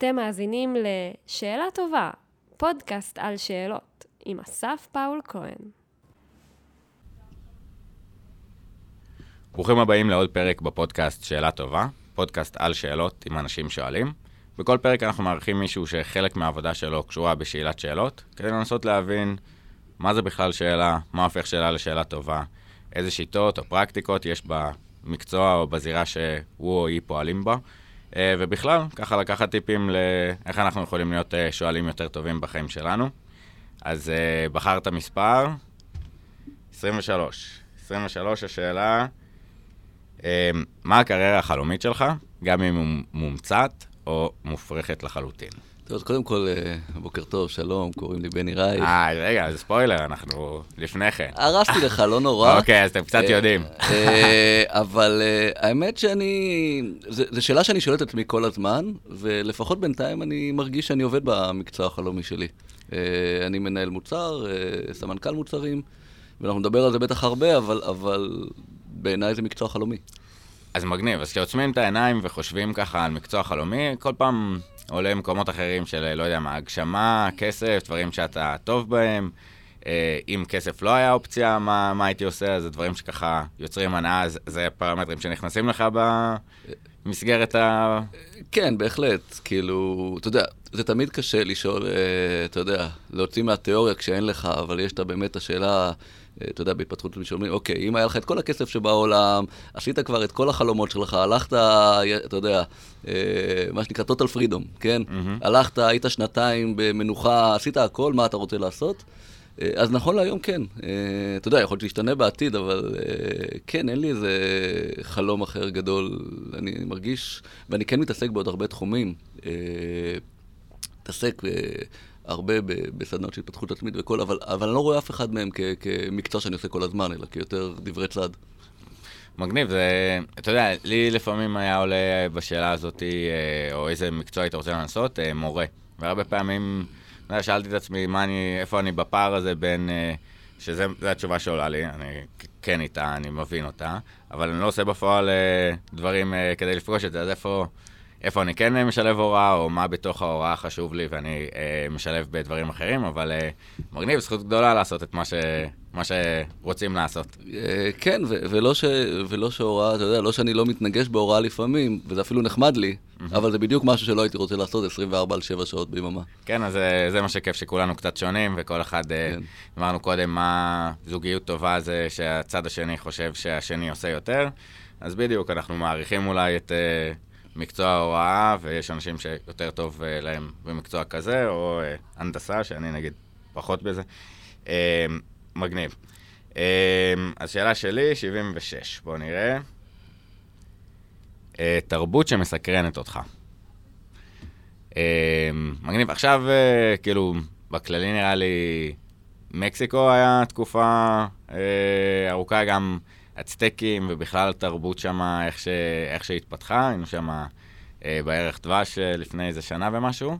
אתם מאזינים ל"שאלה טובה", פודקאסט על שאלות, עם אסף פאול כהן. ברוכים הבאים לעוד פרק בפודקאסט שאלה טובה, פודקאסט על שאלות עם אנשים שואלים. בכל פרק אנחנו מארחים מישהו שחלק מהעבודה שלו קשורה בשאלת שאלות, כדי לנסות להבין מה זה בכלל שאלה, מה הופך שאלה לשאלה טובה, איזה שיטות או פרקטיקות יש במקצוע או בזירה שהוא או היא פועלים בה, ובכלל, ככה לקחת טיפים לאיך אנחנו יכולים להיות אה, שואלים יותר טובים בחיים שלנו. אז אה, בחרת מספר 23. 23 השאלה, מה הקריירה החלומית שלך, גם אם היא מומצאת או מופרכת לחלוטין? טוב, אז קודם כל, אה, בוקר טוב, שלום, קוראים לי בני רייך. אה, רגע, זה ספוילר, אנחנו לפני כן. הרסתי לך, לא נורא. אוקיי, אז אתם קצת אה, יודעים. אה, אבל האמת שאני... זו שאלה שאני שואל את עצמי כל הזמן, ולפחות בינתיים אני מרגיש שאני עובד במקצוע החלומי שלי. אני מנהל מוצר, סמנכ"ל מוצרים, ואנחנו נדבר על זה בטח הרבה, אבל בעיניי זה מקצוע חלומי. אז מגניב, אז כשעוצמים את העיניים וחושבים ככה על מקצוע חלומי, כל פעם עולה למקומות אחרים של, לא יודע מה, הגשמה, כסף, דברים שאתה טוב בהם. אה, אם כסף לא היה אופציה, מה, מה הייתי עושה? זה דברים שככה יוצרים הנאה, זה פרמטרים שנכנסים לך במסגרת ה... כן, בהחלט. כאילו, אתה יודע, זה תמיד קשה לשאול, אה, אתה יודע, להוציא מהתיאוריה כשאין לך, אבל יש את באמת השאלה... אתה יודע, בהתפתחות שאומרים, אוקיי, אם היה לך את כל הכסף שבעולם, עשית כבר את כל החלומות שלך, הלכת, אתה יודע, אה, מה שנקרא total freedom, כן? Mm-hmm. הלכת, היית שנתיים במנוחה, עשית הכל, מה אתה רוצה לעשות? אה, אז נכון להיום כן. אה, אתה יודע, יכול להיות שישתנה בעתיד, אבל כן, אין לי איזה חלום אחר גדול. אני מרגיש, ואני כן מתעסק בעוד הרבה תחומים. מתעסק הרבה בסדנאות של התפתחות עצמית וכל, אבל, אבל אני לא רואה אף אחד מהם כ, כמקצוע שאני עושה כל הזמן, אלא כיותר דברי צד. מגניב, זה, אתה יודע, לי לפעמים היה עולה בשאלה הזאת, אה, או איזה מקצוע היית רוצה לנסות, אה, מורה. והרבה פעמים, אתה יודע, שאלתי את עצמי, אני, איפה אני בפער הזה בין, אה, שזו התשובה שעולה לי, אני כן איתה, אני מבין אותה, אבל אני לא עושה בפועל דברים כדי לפגוש את זה, אז איפה... איפה אני כן משלב הוראה, או מה בתוך ההוראה חשוב לי ואני אה, משלב בדברים אחרים, אבל אה, מגניב, זכות גדולה לעשות את מה, ש, מה שרוצים לעשות. אה, כן, ו- ולא, ש- ולא שהוראה, אתה יודע, לא שאני לא מתנגש בהוראה לפעמים, וזה אפילו נחמד לי, mm-hmm. אבל זה בדיוק משהו שלא הייתי רוצה לעשות 24 על 7 שעות ביממה. כן, אז זה, אה, זה מה שכיף, שכולנו קצת שונים, וכל אחד, אה, כן. אמרנו קודם, מה זוגיות טובה זה שהצד השני חושב שהשני עושה יותר. אז בדיוק, אנחנו מעריכים אולי את... אה, מקצוע ההוראה, ויש אנשים שיותר טוב uh, להם במקצוע כזה, או uh, הנדסה, שאני נגיד פחות בזה. Uh, מגניב. Uh, אז שאלה שלי, 76, בואו נראה. Uh, תרבות שמסקרנת אותך. Uh, מגניב. עכשיו, uh, כאילו, בכללי נראה לי, מקסיקו היה תקופה uh, ארוכה גם... הצטקים ובכלל התרבות שם, איך, ש... איך שהתפתחה, היינו שם אה, בערך דבש אה, לפני איזה שנה ומשהו,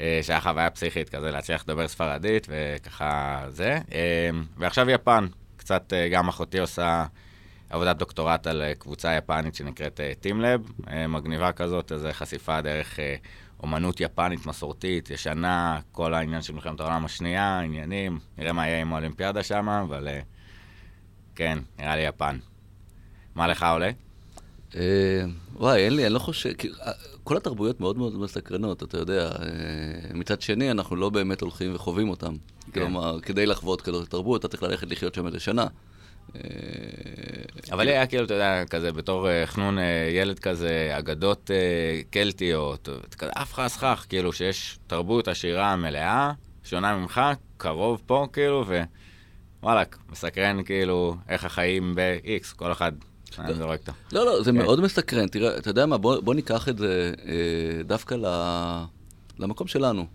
אה, שהיה חוויה פסיכית כזה להצליח לדבר ספרדית וככה זה. אה, ועכשיו יפן, קצת אה, גם אחותי עושה עבודת דוקטורט על אה, קבוצה יפנית שנקראת אה, TeamLab, אה, מגניבה כזאת, איזו חשיפה דרך אה, אומנות יפנית מסורתית, ישנה, כל העניין של מלחמת העולם השנייה, עניינים, נראה מה יהיה עם האולימפיאדה שם, אבל... אה, כן, נראה לי יפן. מה לך עולה? אה, וואי, אין לי, אני לא חושב, אה, כל התרבויות מאוד מאוד מסקרנות, אתה יודע. אה, מצד שני, אנחנו לא באמת הולכים וחווים אותם. כן. כלומר, כדי לחוות כזאת תרבות, אתה צריך ללכת לחיות שם איזה שנה. אבל היה כאילו, אתה יודע, כזה, בתור חנון ילד כזה, אגדות קלטיות, אף אחד סכך, כאילו, שיש תרבות עשירה מלאה, שונה ממך, קרוב פה, כאילו, ו... וואלכ, מסקרן כאילו איך החיים ב-X, כל אחד אני זורק אותו. לא, לא, זה כן. מאוד מסקרן. תראה, אתה יודע מה, בוא, ניקח את זה אה, דווקא למקום שלנו,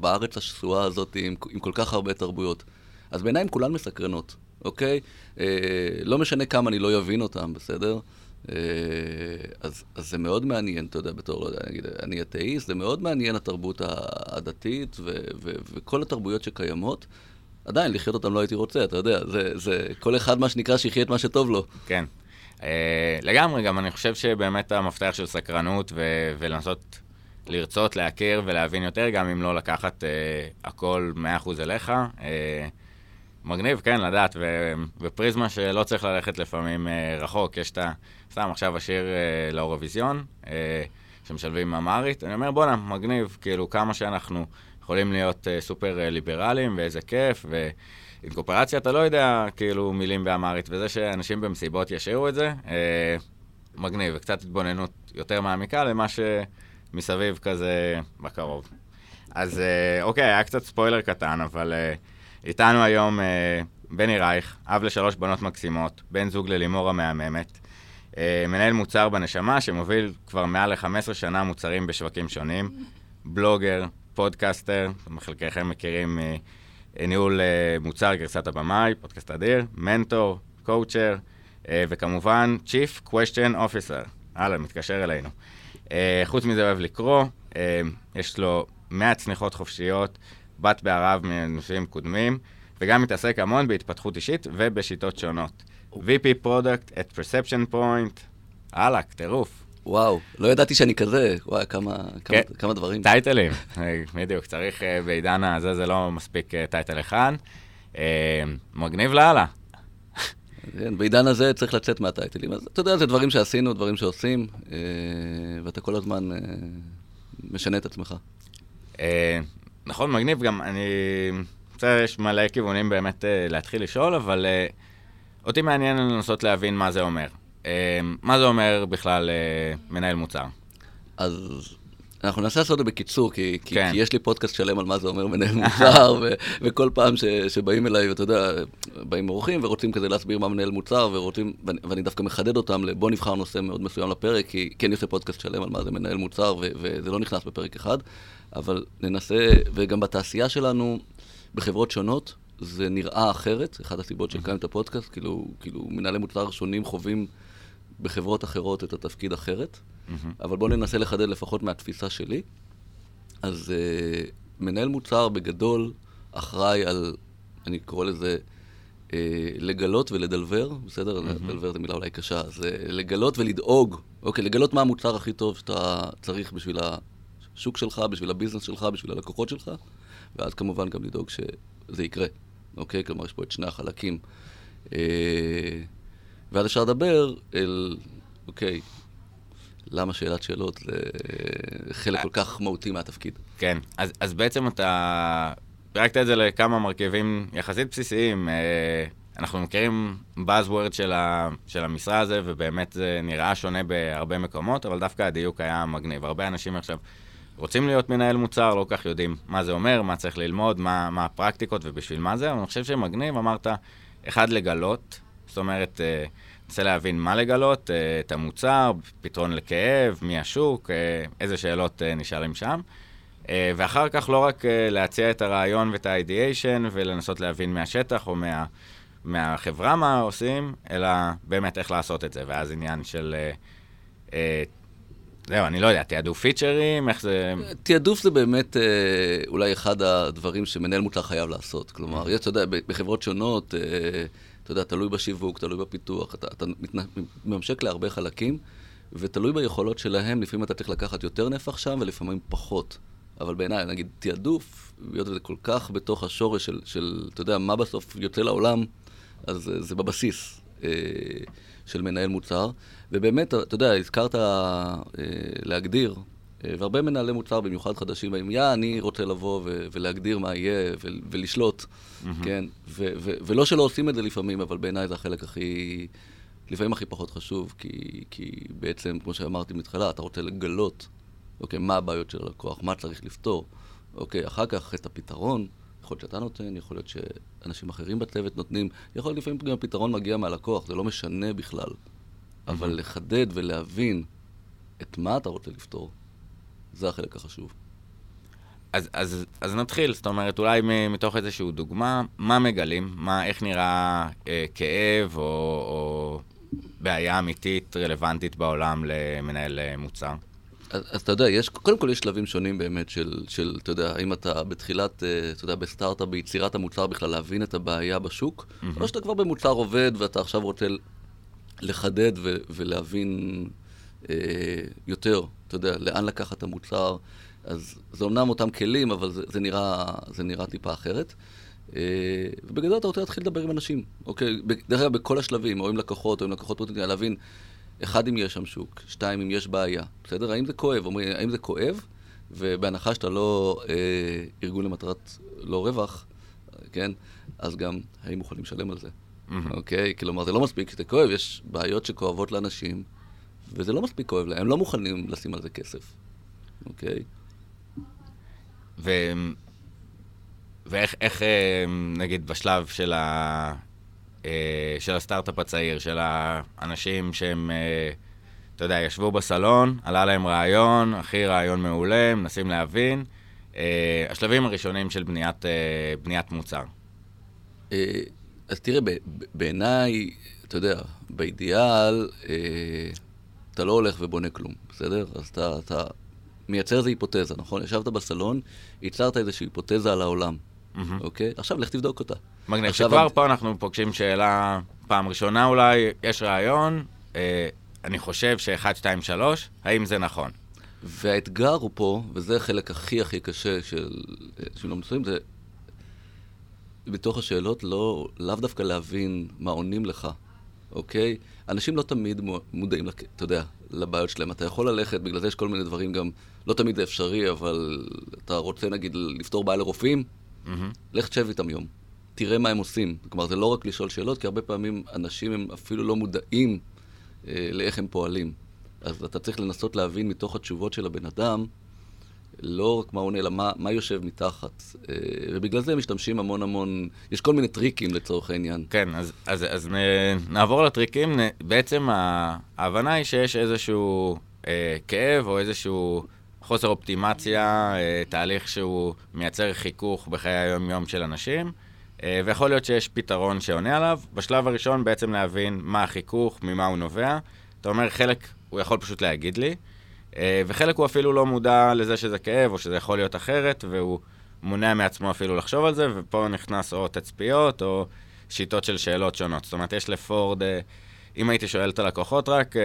בארץ השסועה הזאת עם, כל כך הרבה תרבויות. אז בעיניי הן כולן מסקרנות, אוקיי? אה, לא משנה כמה אני לא אבין אותן, בסדר? אה, אז, אז זה מאוד מעניין, אתה יודע, בתור, נגיד, אני אתאיסט, זה מאוד מעניין התרבות הדתית ו, ו, וכל התרבויות שקיימות. עדיין, לחיות אותם לא הייתי רוצה, אתה יודע, זה, זה כל אחד מה שנקרא שיחיה את מה שטוב לו. כן. Uh, לגמרי, גם אני חושב שבאמת המפתח של סקרנות ו- ולנסות לרצות להכיר ולהבין יותר, גם אם לא לקחת אה, הכל 100% אליך. אה, מגניב, כן, לדעת, ופריזמה שלא צריך ללכת לפעמים אה, רחוק, יש את ה... סתם עכשיו השיר אה, לאירוויזיון, אה, שמשלבים אמרית, אני אומר, בואנה, מגניב, כאילו, כמה שאנחנו יכולים להיות אה, סופר אה, ליברליים, ואיזה כיף, ועם קואופרציה אתה לא יודע, כאילו, מילים באמרית, וזה שאנשים במסיבות ישירו את זה, אה, מגניב, וקצת התבוננות יותר מעמיקה למה שמסביב כזה בקרוב. אז אוקיי, היה קצת ספוילר קטן, אבל איתנו היום בני רייך, אב לשלוש בנות מקסימות, בן זוג ללימור המהממת, מנהל מוצר בנשמה שמוביל כבר מעל ל-15 שנה מוצרים בשווקים שונים, בלוגר, פודקאסטר, חלקכם מכירים מניהול אה, מוצר גרסת הבמאי, פודקאסט אדיר, מנטור, קואוצ'ר, אה, וכמובן Chief Question Officer, הלאה, מתקשר אלינו. אה, חוץ מזה אוהב לקרוא, אה, יש לו 100 צניחות חופשיות, בת בערב מנושאים קודמים, וגם מתעסק המון בהתפתחות אישית ובשיטות שונות. VP Product at Perception Point, אהלק, טירוף. וואו, לא ידעתי שאני כזה, וואי, כמה, כמה, כן. כמה דברים. טייטלים, בדיוק, צריך אה, בעידן הזה, זה לא מספיק אה, טייטל אחד. אה, מגניב לאללה. כן, בעידן הזה צריך לצאת מהטייטלים. אז אתה יודע, זה דברים שעשינו, דברים שעושים, ואתה כל הזמן משנה את עצמך. נכון, מגניב גם, אני... בסדר, יש מלא כיוונים באמת להתחיל לשאול, אבל אותי מעניין לנסות להבין מה זה אומר. אה, מה זה אומר בכלל אה, מנהל מוצר? אז אנחנו ננסה לעשות את זה בקיצור, כי, כי, כן. כי יש לי פודקאסט שלם על מה זה אומר מנהל מוצר, ו, וכל פעם ש, שבאים אליי, ואתה יודע, באים אורחים ורוצים כזה להסביר מה מנהל מוצר, ורוצים, ואני, ואני דווקא מחדד אותם לבוא נבחר נושא מאוד מסוים לפרק, כי כן יש לי פודקאסט שלם על מה זה מנהל מוצר, ו, וזה לא נכנס בפרק אחד, אבל ננסה, וגם בתעשייה שלנו, בחברות שונות, זה נראה אחרת, אחת הסיבות שקיים את הפודקאסט, כאילו, כאילו מנהלי מוצר שונים חווים בחברות אחרות את התפקיד אחרת. אבל בואו ננסה לחדד לפחות מהתפיסה שלי. אז uh, מנהל מוצר בגדול אחראי על, אני קורא לזה, uh, לגלות ולדלבר, בסדר? Mm-hmm. לדלבר זו מילה אולי קשה, אז uh, לגלות ולדאוג, אוקיי, לגלות מה המוצר הכי טוב שאתה צריך בשביל השוק שלך, בשביל הביזנס שלך, בשביל הלקוחות שלך, ואז כמובן גם לדאוג שזה יקרה, אוקיי? כלומר, יש פה את שני החלקים. Uh, ואז אפשר לדבר אל, אוקיי, למה שאלת שאלות זה חלק כל כך מהותי מהתפקיד. כן, אז, אז בעצם אתה פירקת את זה לכמה מרכיבים יחסית בסיסיים. אה, אנחנו מכירים Buzzword של, ה, של המשרה הזה, ובאמת זה נראה שונה בהרבה מקומות, אבל דווקא הדיוק היה מגניב. הרבה אנשים עכשיו רוצים להיות מנהל מוצר, לא כך יודעים מה זה אומר, מה צריך ללמוד, מה, מה הפרקטיקות ובשביל מה זה, אבל אני חושב שמגניב, אמרת, אחד, לגלות, זאת אומרת, אה, ננסה להבין מה לגלות, אה, את המוצר, פתרון לכאב, מי השוק, אה, איזה שאלות אה, נשאלים שם. ואחר כך לא רק להציע את הרעיון ואת ה-ideation ולנסות להבין מהשטח או מה, מהחברה מה עושים, אלא באמת איך לעשות את זה. ואז עניין של... זהו, אני לא יודע, תיעדוף פיצ'רים, איך זה... תעדוף זה באמת אה, אולי אחד הדברים שמנהל מוצר חייב לעשות. כלומר, יש, אתה יודע, בחברות שונות, אה, אתה יודע, תלוי בשיווק, תלוי בפיתוח, אתה, אתה מתממשק להרבה חלקים, ותלוי ביכולות שלהם, לפעמים אתה צריך לקחת יותר נפח שם ולפעמים פחות. אבל בעיניי, נגיד, תעדוף, היות וזה כל כך בתוך השורש של, של, אתה יודע, מה בסוף יוצא לעולם, אז זה בבסיס אה, של מנהל מוצר. ובאמת, אתה יודע, הזכרת אה, להגדיר, והרבה מנהלי מוצר, במיוחד חדשים, באים, יא, אני רוצה לבוא ו- ולהגדיר מה יהיה ו- ולשלוט, mm-hmm. כן? ו- ו- ולא שלא עושים את זה לפעמים, אבל בעיניי זה החלק הכי, לפעמים הכי פחות חשוב, כי, כי בעצם, כמו שאמרתי מתחילה, אתה רוצה לגלות, אוקיי, מה הבעיות של הלקוח, מה צריך לפתור, אוקיי, אחר כך את הפתרון, יכול להיות שאתה נותן, יכול להיות שאנשים אחרים בצוות נותנים, יכול להיות לפעמים גם הפתרון מגיע מהלקוח, זה לא משנה בכלל. אבל לחדד ולהבין את מה אתה רוצה לפתור, זה החלק החשוב. אז, אז, אז נתחיל, זאת אומרת, אולי מתוך איזושהי דוגמה, מה מגלים? מה, איך נראה אה, כאב או, או בעיה אמיתית רלוונטית בעולם למנהל אה, מוצר? אז, אז אתה יודע, יש, קודם כל יש שלבים שונים באמת של, של, אתה יודע, האם אתה בתחילת, אה, אתה יודע, בסטארט-אפ, ביצירת המוצר בכלל, להבין את הבעיה בשוק, mm-hmm. או שאתה כבר במוצר עובד ואתה עכשיו רוצה לחדד ו- ולהבין אה, יותר, אתה יודע, לאן לקחת את המוצר. אז זה אומנם אותם כלים, אבל זה, זה, נראה, זה נראה טיפה אחרת. אה, ובגדול אתה רוצה להתחיל לדבר עם אנשים, אוקיי? דרך אגב, בכל השלבים, או עם לקוחות, או עם לקוחות פוטנציאל, להבין, אחד, אם יש שם שוק, שתיים, אם יש בעיה, בסדר? האם זה כואב? אומרים, האם זה כואב? ובהנחה שאתה לא אה, ארגון למטרת לא רווח, כן? אז גם, האם מוכנים לשלם על זה? Mm-hmm. אוקיי? כלומר, זה לא מספיק שזה כואב, יש בעיות שכואבות לאנשים, וזה לא מספיק כואב להם, הם לא מוכנים לשים על זה כסף, אוקיי? ו... ואיך, איך, אה, נגיד, בשלב של, ה... אה, של הסטארט-אפ הצעיר, של האנשים שהם, אה, אתה יודע, ישבו בסלון, עלה להם רעיון, הכי רעיון מעולה, מנסים להבין, השלבים הראשונים של בניית, בניית מוצר. אז תראה, בעיניי, אתה יודע, באידיאל, אתה לא הולך ובונה כלום, בסדר? אז אתה, אתה מייצר איזו היפותזה, נכון? ישבת בסלון, ייצרת איזושהי היפותזה על העולם, mm-hmm. אוקיי? עכשיו לך תבדוק אותה. מגניב, שכבר אני... פה אנחנו פוגשים שאלה פעם ראשונה אולי, יש רעיון, אה, אני חושב ש-1, 2, 3, האם זה נכון? והאתגר הוא פה, וזה החלק הכי הכי קשה של לא מצויים, זה בתוך השאלות לא, לאו דווקא להבין מה עונים לך, אוקיי? אנשים לא תמיד מודעים, אתה יודע, לבעיות שלהם. אתה יכול ללכת, בגלל זה יש כל מיני דברים גם, לא תמיד זה אפשרי, אבל אתה רוצה נגיד לפתור בעיה לרופאים, mm-hmm. לך תשב איתם יום. תראה מה הם עושים. כלומר, זה לא רק לשאול שאלות, כי הרבה פעמים אנשים הם אפילו לא מודעים אה, לאיך הם פועלים. אז אתה צריך לנסות להבין מתוך התשובות של הבן אדם, לא רק מה עונה, אלא מה, מה יושב מתחת. אה, ובגלל זה משתמשים המון המון, יש כל מיני טריקים לצורך העניין. כן, אז, אז, אז נעבור לטריקים. בעצם ההבנה היא שיש איזשהו אה, כאב או איזשהו חוסר אופטימציה, אה, תהליך שהוא מייצר חיכוך בחיי היום-יום של אנשים, אה, ויכול להיות שיש פתרון שעונה עליו. בשלב הראשון בעצם להבין מה החיכוך, ממה הוא נובע. אתה אומר, חלק הוא יכול פשוט להגיד לי. אה, וחלק הוא אפילו לא מודע לזה שזה כאב, או שזה יכול להיות אחרת, והוא מונע מעצמו אפילו לחשוב על זה, ופה נכנס או תצפיות, או שיטות של שאלות שונות. זאת אומרת, יש לפורד, אה, אם הייתי שואל את הלקוחות רק, אה,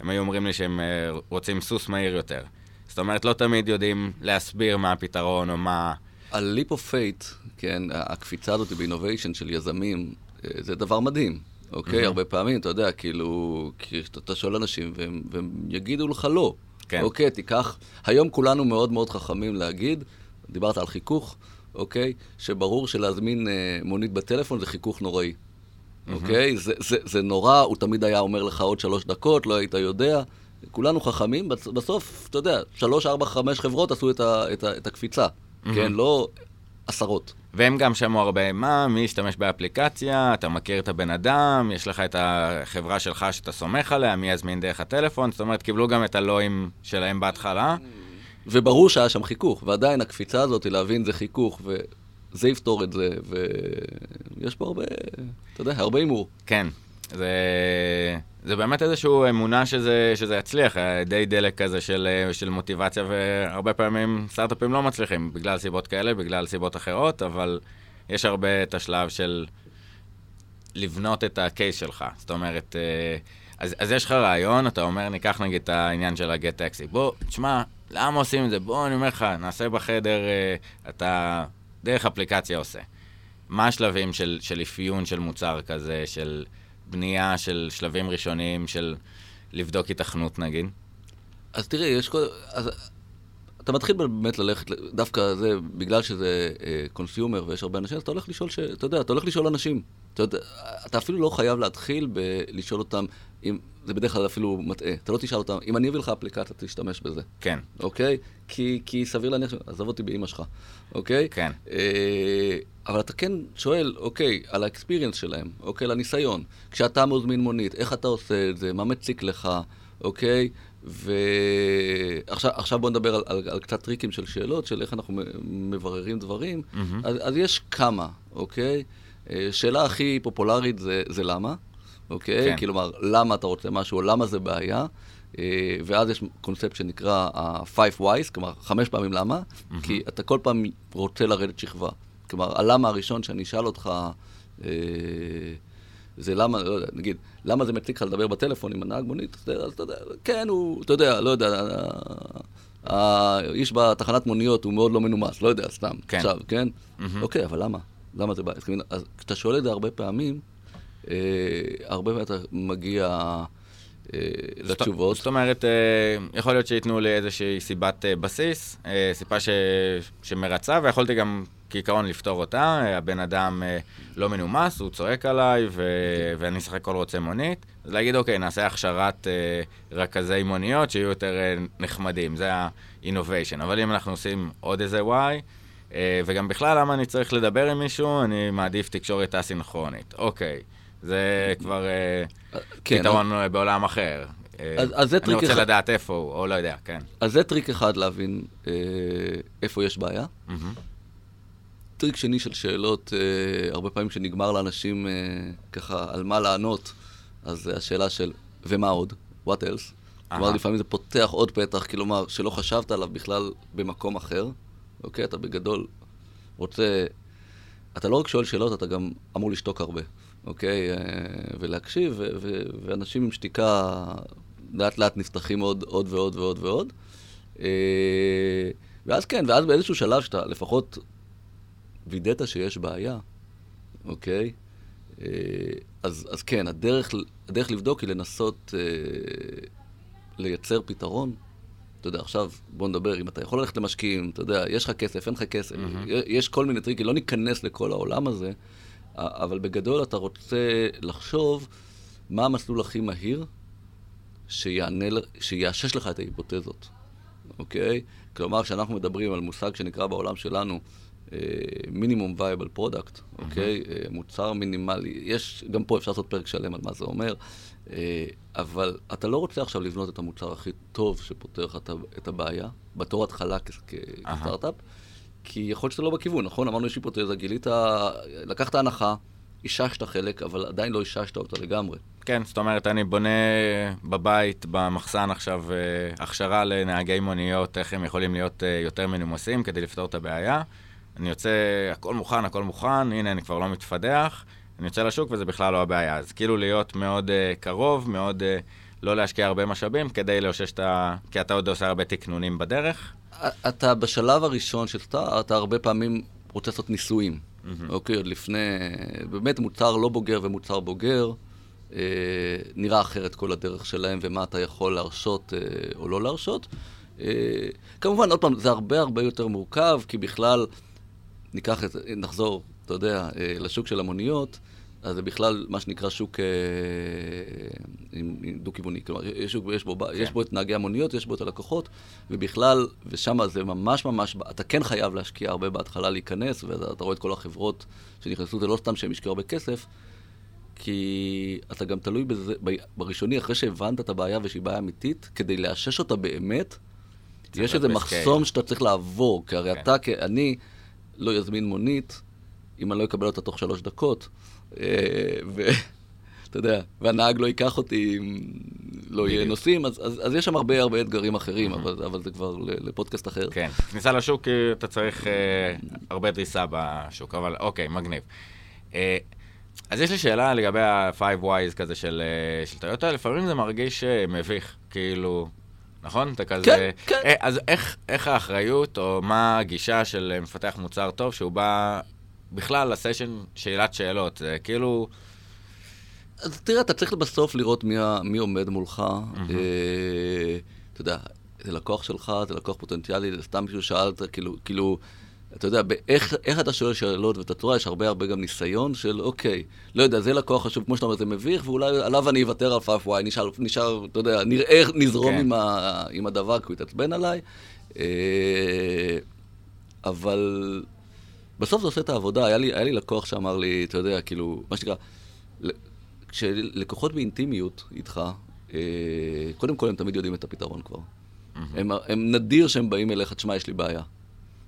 הם היו אומרים לי שהם רוצים סוס מהיר יותר. זאת אומרת, לא תמיד יודעים להסביר מה הפתרון, או מה... על leap of fate, כן, הקפיצה הזאת באינוביישן של יזמים, זה דבר מדהים. אוקיי? Mm-hmm. הרבה פעמים, אתה יודע, כאילו, כי אתה שואל אנשים והם, והם יגידו לך לא. כן. אוקיי, תיקח... היום כולנו מאוד מאוד חכמים להגיד, דיברת על חיכוך, אוקיי? שברור שלהזמין אה, מונית בטלפון זה חיכוך נוראי. Mm-hmm. אוקיי? זה, זה, זה נורא, הוא תמיד היה אומר לך עוד שלוש דקות, לא היית יודע. כולנו חכמים, בסוף, אתה יודע, שלוש, ארבע, חמש חברות עשו את, ה, את, ה, את הקפיצה, mm-hmm. כן? לא עשרות. והם גם שמעו הרבה, מה, מי ישתמש באפליקציה, אתה מכיר את הבן אדם, יש לך את החברה שלך שאתה סומך עליה, מי יזמין דרך הטלפון, זאת אומרת, קיבלו גם את הלואים שלהם בהתחלה. וברור שהיה שם חיכוך, ועדיין הקפיצה הזאת, להבין זה חיכוך, וזה יפתור את זה, ויש פה הרבה, אתה יודע, הרבה הימור. כן, זה... זה באמת איזושהי אמונה שזה, שזה יצליח, די דלק כזה של, של מוטיבציה, והרבה פעמים סטארט-אפים לא מצליחים, בגלל סיבות כאלה, בגלל סיבות אחרות, אבל יש הרבה את השלב של לבנות את הקייס שלך. זאת אומרת, אה, אז, אז יש לך רעיון, אתה אומר, ניקח נגיד את העניין של הגט טקסי. בוא, תשמע, למה עושים את זה? בוא, אני אומר לך, נעשה בחדר, אה, אתה דרך אפליקציה עושה. מה השלבים של, של אפיון של מוצר כזה, של... בנייה של שלבים ראשוניים של לבדוק התכנות נגיד? אז תראי, יש כל... אז, אתה מתחיל באמת ללכת, דווקא זה, בגלל שזה קונסיומר uh, ויש הרבה אנשים, אז אתה הולך לשאול, ש... אתה יודע, אתה הולך לשאול אנשים. אתה, יודע, אתה אפילו לא חייב להתחיל בלשאול אותם, אם, זה בדרך כלל אפילו מטעה. אתה לא תשאל אותם, אם אני אביא לך אפליקציה, תשתמש בזה. כן. אוקיי? כי, כי סביר להניח, עזוב אותי באימא שלך, אוקיי? כן. אה, אבל אתה כן שואל, אוקיי, על האקספיריאנס שלהם, אוקיי, לניסיון. כשאתה מוזמין מונית, איך אתה עושה את זה, מה מציק לך, אוקיי? ועכשיו בוא נדבר על, על, על קצת טריקים של שאלות, של איך אנחנו מבררים דברים. Mm-hmm. אז, אז יש כמה, אוקיי? אה, שאלה הכי פופולרית זה, זה למה, אוקיי? כן. כלומר, למה אתה רוצה משהו, למה זה בעיה. אה, ואז יש קונספט שנקרא ה-five wise, כלומר, חמש פעמים למה, mm-hmm. כי אתה כל פעם רוצה לרדת שכבה. כלומר, הלמה הראשון שאני אשאל אותך, אה, זה למה, לא יודע, נגיד, למה זה מציג לך לדבר בטלפון עם הנהג מונית? אז אתה יודע, כן, הוא, אתה יודע, לא יודע, האיש בתחנת מוניות הוא מאוד לא מנומס, לא יודע, סתם, כן. עכשיו, כן? אוקיי, אבל למה? למה זה בעיה? אז כשאתה שואל את זה הרבה פעמים, אה, הרבה פעמים אתה מגיע אה, לתשובות. זאת אומרת, אה, יכול להיות שייתנו לי איזושהי סיבת אה, בסיס, אה, סיבה ש... שמרצה, ויכולתי גם כעיקרון לפתור אותה. אה, הבן אדם אה, לא מנומס, הוא צועק עליי, ו... ואני סך הכל רוצה מונית. אז להגיד, אוקיי, נעשה הכשרת אה, רכזי מוניות שיהיו יותר אה, נחמדים, זה ה-innovation. אבל אם אנחנו עושים עוד איזה אה, וגם בכלל, למה אני צריך לדבר עם מישהו? אני מעדיף תקשורת א-סינכרונית. אוקיי, זה כבר אה, כן, פתרון אה, בעולם אחר. אה, אז- אז זה אני טריק רוצה אחד. לדעת איפה הוא, או לא יודע, כן. אז זה טריק אחד להבין אה, איפה יש בעיה. מהמם. טריק שני של שאלות, אה, הרבה פעמים כשנגמר לאנשים אה, ככה על מה לענות, אז זה השאלה של ומה עוד? what else? כלומר. לפעמים זה פותח עוד פתח, כלומר, שלא חשבת עליו בכלל במקום אחר. אוקיי? אתה בגדול רוצה... אתה לא רק שואל שאלות, אתה גם אמור לשתוק הרבה, אוקיי? אה, ולהקשיב, ו- ו- ואנשים עם שתיקה לאט לאט נפתחים עוד, עוד ועוד ועוד ועוד. אה, ואז כן, ואז באיזשהו שלב שאתה לפחות וידאת שיש בעיה, אוקיי? אה, אז, אז כן, הדרך, הדרך לבדוק היא לנסות אה, לייצר פתרון. אתה יודע, עכשיו בוא נדבר, אם אתה יכול ללכת למשקיעים, אתה יודע, יש לך כסף, אין לך כסף, מהמם. יש כל מיני טריקים, לא ניכנס לכל העולם הזה, אבל בגדול אתה רוצה לחשוב מה המסלול הכי מהיר שיענה, שיאשש לך את ההיפותזות, אוקיי? כלומר, כשאנחנו מדברים על מושג שנקרא בעולם שלנו minimum viable product, אוקיי? אה, מוצר מינימלי, יש, גם פה אפשר לעשות פרק שלם על מה זה אומר, אה, אבל אתה לא רוצה עכשיו לבנות את המוצר הכי טוב שפותר לך את הבעיה, בתור התחלה כ- כ- אהה. כי יכול להיות שזה לא בכיוון, נכון? אמרנו יש היפותזה, גילית, לקחת הנחה, איששת חלק, אבל עדיין לא איששת אותה לגמרי. כן, זאת אומרת, אני בונה בבית, במחסן עכשיו, אה, הכשרה לנהגי מוניות, איך הם יכולים להיות אה, יותר מנומסים כדי לפתור את הבעיה. אני יוצא, הכל מוכן, הכל מוכן, הנה, אני כבר לא מתפדח, אני יוצא לשוק וזה בכלל לא הבעיה. אז כאילו להיות מאוד uh, קרוב, מאוד uh, לא להשקיע הרבה משאבים כדי לאושש את ה... כי אתה עוד עושה הרבה תקנונים בדרך. אתה בשלב הראשון של סטארט, אתה הרבה פעמים רוצה לעשות ניסויים. אוקיי, עוד לפני, באמת מוצר לא בוגר ומוצר בוגר, אה, נראה אחרת כל הדרך שלהם ומה אתה יכול להרשות אה, או לא להרשות. אה, כמובן, עוד פעם, זה הרבה הרבה יותר מורכב, כי בכלל, ניקח את נחזור, אתה יודע, אה, לשוק של המוניות, אז זה בכלל מה שנקרא שוק אה, דו-כיווני. כלומר, יש, שוק- יש, בו, יש בו את נהגי המוניות, יש בו את הלקוחות, ובכלל, ושם זה ממש ממש, אתה כן חייב להשקיע הרבה בהתחלה להיכנס, ואתה רואה את כל החברות שנכנסו, זה לא סתם שהם השקיעו הרבה כסף, כי אתה גם תלוי בזה, ב- בראשוני, אחרי שהבנת את הבעיה ושהיא בעיה אמיתית, כדי לאשש אותה באמת, יש איזה מחסום. שאתה צריך לעבור, כי הרי כן. אתה, אני, לא יזמין מונית, אם אני לא אקבל אותה תוך שלוש דקות, ואתה יודע, והנהג לא ייקח אותי אם לא יהיה. נוסעים, אז, אז, אז יש שם הרבה הרבה אתגרים אחרים, אבל, אבל זה כבר לפודקאסט אחר. כן, כניסה לשוק, אה, אתה צריך אה, הרבה דריסה בשוק, אבל אוקיי, מגניב. אה, אז יש לי שאלה לגבי ה-5 Ys כזה של, אה, של טויוטה, לפעמים זה מרגיש אה, מביך, כאילו, נכון? אתה כזה... כן, כן. אה, אז איך, איך האחריות, או מה הגישה של אה, מפתח מוצר טוב, שהוא בא בכלל לסשן שאלת שאלות? זה כאילו... אז תראה, אתה צריך בסוף לראות מי, מי עומד מולך. אה, אתה יודע, זה לקוח שלך, זה לקוח פוטנציאלי, זה סתם מישהו שאלת, כאילו, כאילו, אתה יודע, באיך, איך אתה שואל שאלות ובתצורה יש הרבה הרבה גם ניסיון של, אוקיי, לא יודע, זה לקוח חשוב, כמו שאתה אומר, זה מביך, ואולי עליו אני אוותר על פאף וואי, נשאר, נשאר, אתה יודע, נראה, נזרום כן. עם, ה, עם הדבר, כי הוא יתעצבן עליי. אה, אבל בסוף זה עושה את העבודה. היה לי, היה לי לקוח שאמר לי, אתה יודע, כאילו, מה שנקרא, כשלקוחות באינטימיות איתך, אה, קודם כל הם תמיד יודעים את הפתרון כבר. הם, הם נדיר שהם באים אליך, תשמע, יש לי בעיה.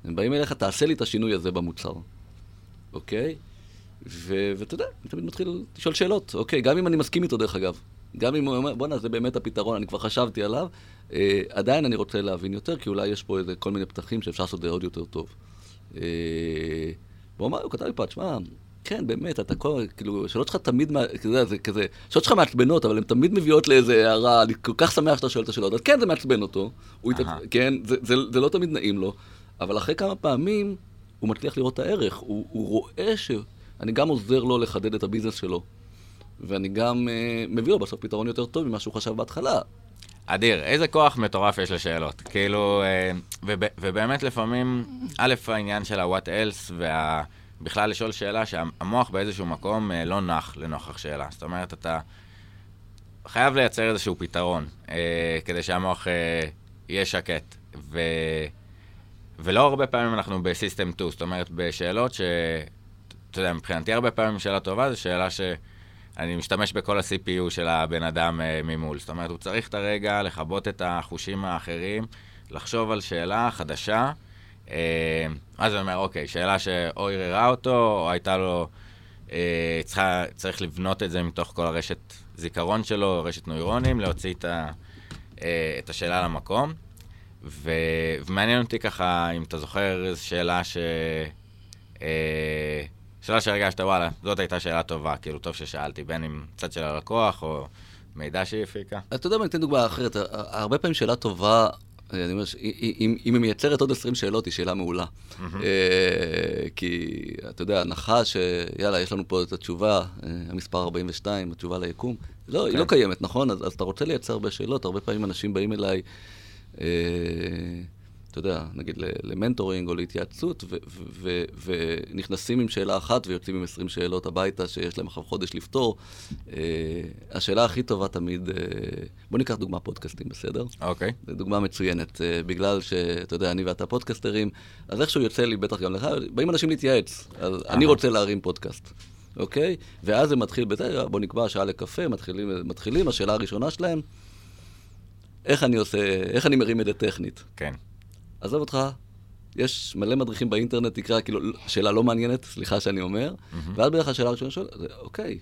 הם באים אליך, תעשה לי את השינוי הזה במוצר, אוקיי? ואתה יודע, אני תמיד מתחיל לשאול שאלות, אוקיי? גם אם אני מסכים איתו, דרך אגב. גם אם הוא אומר, בואנה, זה באמת הפתרון, אני כבר חשבתי עליו. אה, עדיין אני רוצה להבין יותר, כי אולי יש פה איזה כל מיני פתחים שאפשר לעשות את זה עוד יותר טוב. אה, והוא אמר, הוא כתב לי פה, תשמע, כן, באמת, אתה כל... כאילו, שאלות שלך תמיד, כזה, זה כזה, שאלות שלך מעצבנות, אבל הן תמיד מביאות לאיזה הערה, אני כל כך שמח שאתה שואל את השאלות. אז כן, זה מעצבן אותו, הוא התעצ... אהה. כן, זה, זה, זה לא תמיד נעים לו, אבל אחרי כמה פעמים הוא מצליח לראות את הערך, הוא, הוא רואה ש... אני גם עוזר לו לחדד את הביזנס שלו, ואני גם אה, מביא לו בסוף פתרון יותר טוב ממה שהוא חשב בהתחלה. אדיר, איזה כוח מטורף יש לשאלות. כאילו, אה, וב, ובאמת לפעמים, א', העניין של ה-what else, ובכלל לשאול שאלה שהמוח באיזשהו מקום אה, לא נח לנוכח שאלה. זאת אומרת, אתה חייב לייצר איזשהו פתרון, אה, כדי שהמוח יהיה שקט. ו... ולא הרבה פעמים אנחנו בסיסטם 2, זאת אומרת, בשאלות ש... אתה יודע, מבחינתי הרבה פעמים שאלה טובה זו שאלה ש... אני משתמש בכל ה-CPU של הבן אדם uh, ממול. זאת אומרת, הוא צריך את הרגע לכבות את החושים האחרים, לחשוב על שאלה חדשה. Uh, אז אני אומר, אוקיי, שאלה שאו ערערה אותו, או הייתה לו... Uh, צריך לבנות את זה מתוך כל הרשת זיכרון שלו, רשת נוירונים, להוציא את, ה, את השאלה למקום. ו, ומעניין אותי ככה, אם אתה זוכר איזו שאלה ש... שאלה שהרגשת, וואלה, זאת הייתה שאלה טובה, כאילו, טוב ששאלתי, בין אם צד של הלקוח או מידע שהיא הפיקה. אתה יודע מה, אני אתן דוגמה אחרת. הרבה פעמים שאלה טובה, אני אומר, אם היא מייצרת עוד 20 שאלות, היא שאלה מעולה. אה, כי, אתה יודע, הנחה שיאללה, יש לנו פה את התשובה, אה, המספר 42, התשובה ליקום, לא, היא. לא קיימת, נכון? אז אתה רוצה לייצר הרבה שאלות, הרבה פעמים אנשים באים אליי, אה, אתה יודע, נגיד למנטורינג או להתייעצות, ונכנסים עם שאלה אחת ויוצאים עם 20 שאלות הביתה שיש להם עכשיו חודש לפתור. אה, השאלה הכי טובה תמיד, אה, בוא ניקח דוגמה פודקאסטים, בסדר? אוקיי. זו דוגמה מצוינת, אה, בגלל שאתה יודע, אני ואתה פודקאסטרים, אז איכשהו יוצא לי, בטח גם לך, באים אנשים להתייעץ, אז אני. רוצה להרים פודקאסט, אוקיי? ואז זה מתחיל בזה, בוא נקבע שעה לקפה, מתחילים, מתחילים, השאלה הראשונה שלהם, איך אני עושה, איך אני מרים את זה טכנית? כן. עזוב אותך, יש מלא מדריכים באינטרנט, תקרא, כאילו, שאלה לא מעניינת, סליחה שאני אומר, ואז בערך השאלה הראשונה שואל, זה, אוקיי,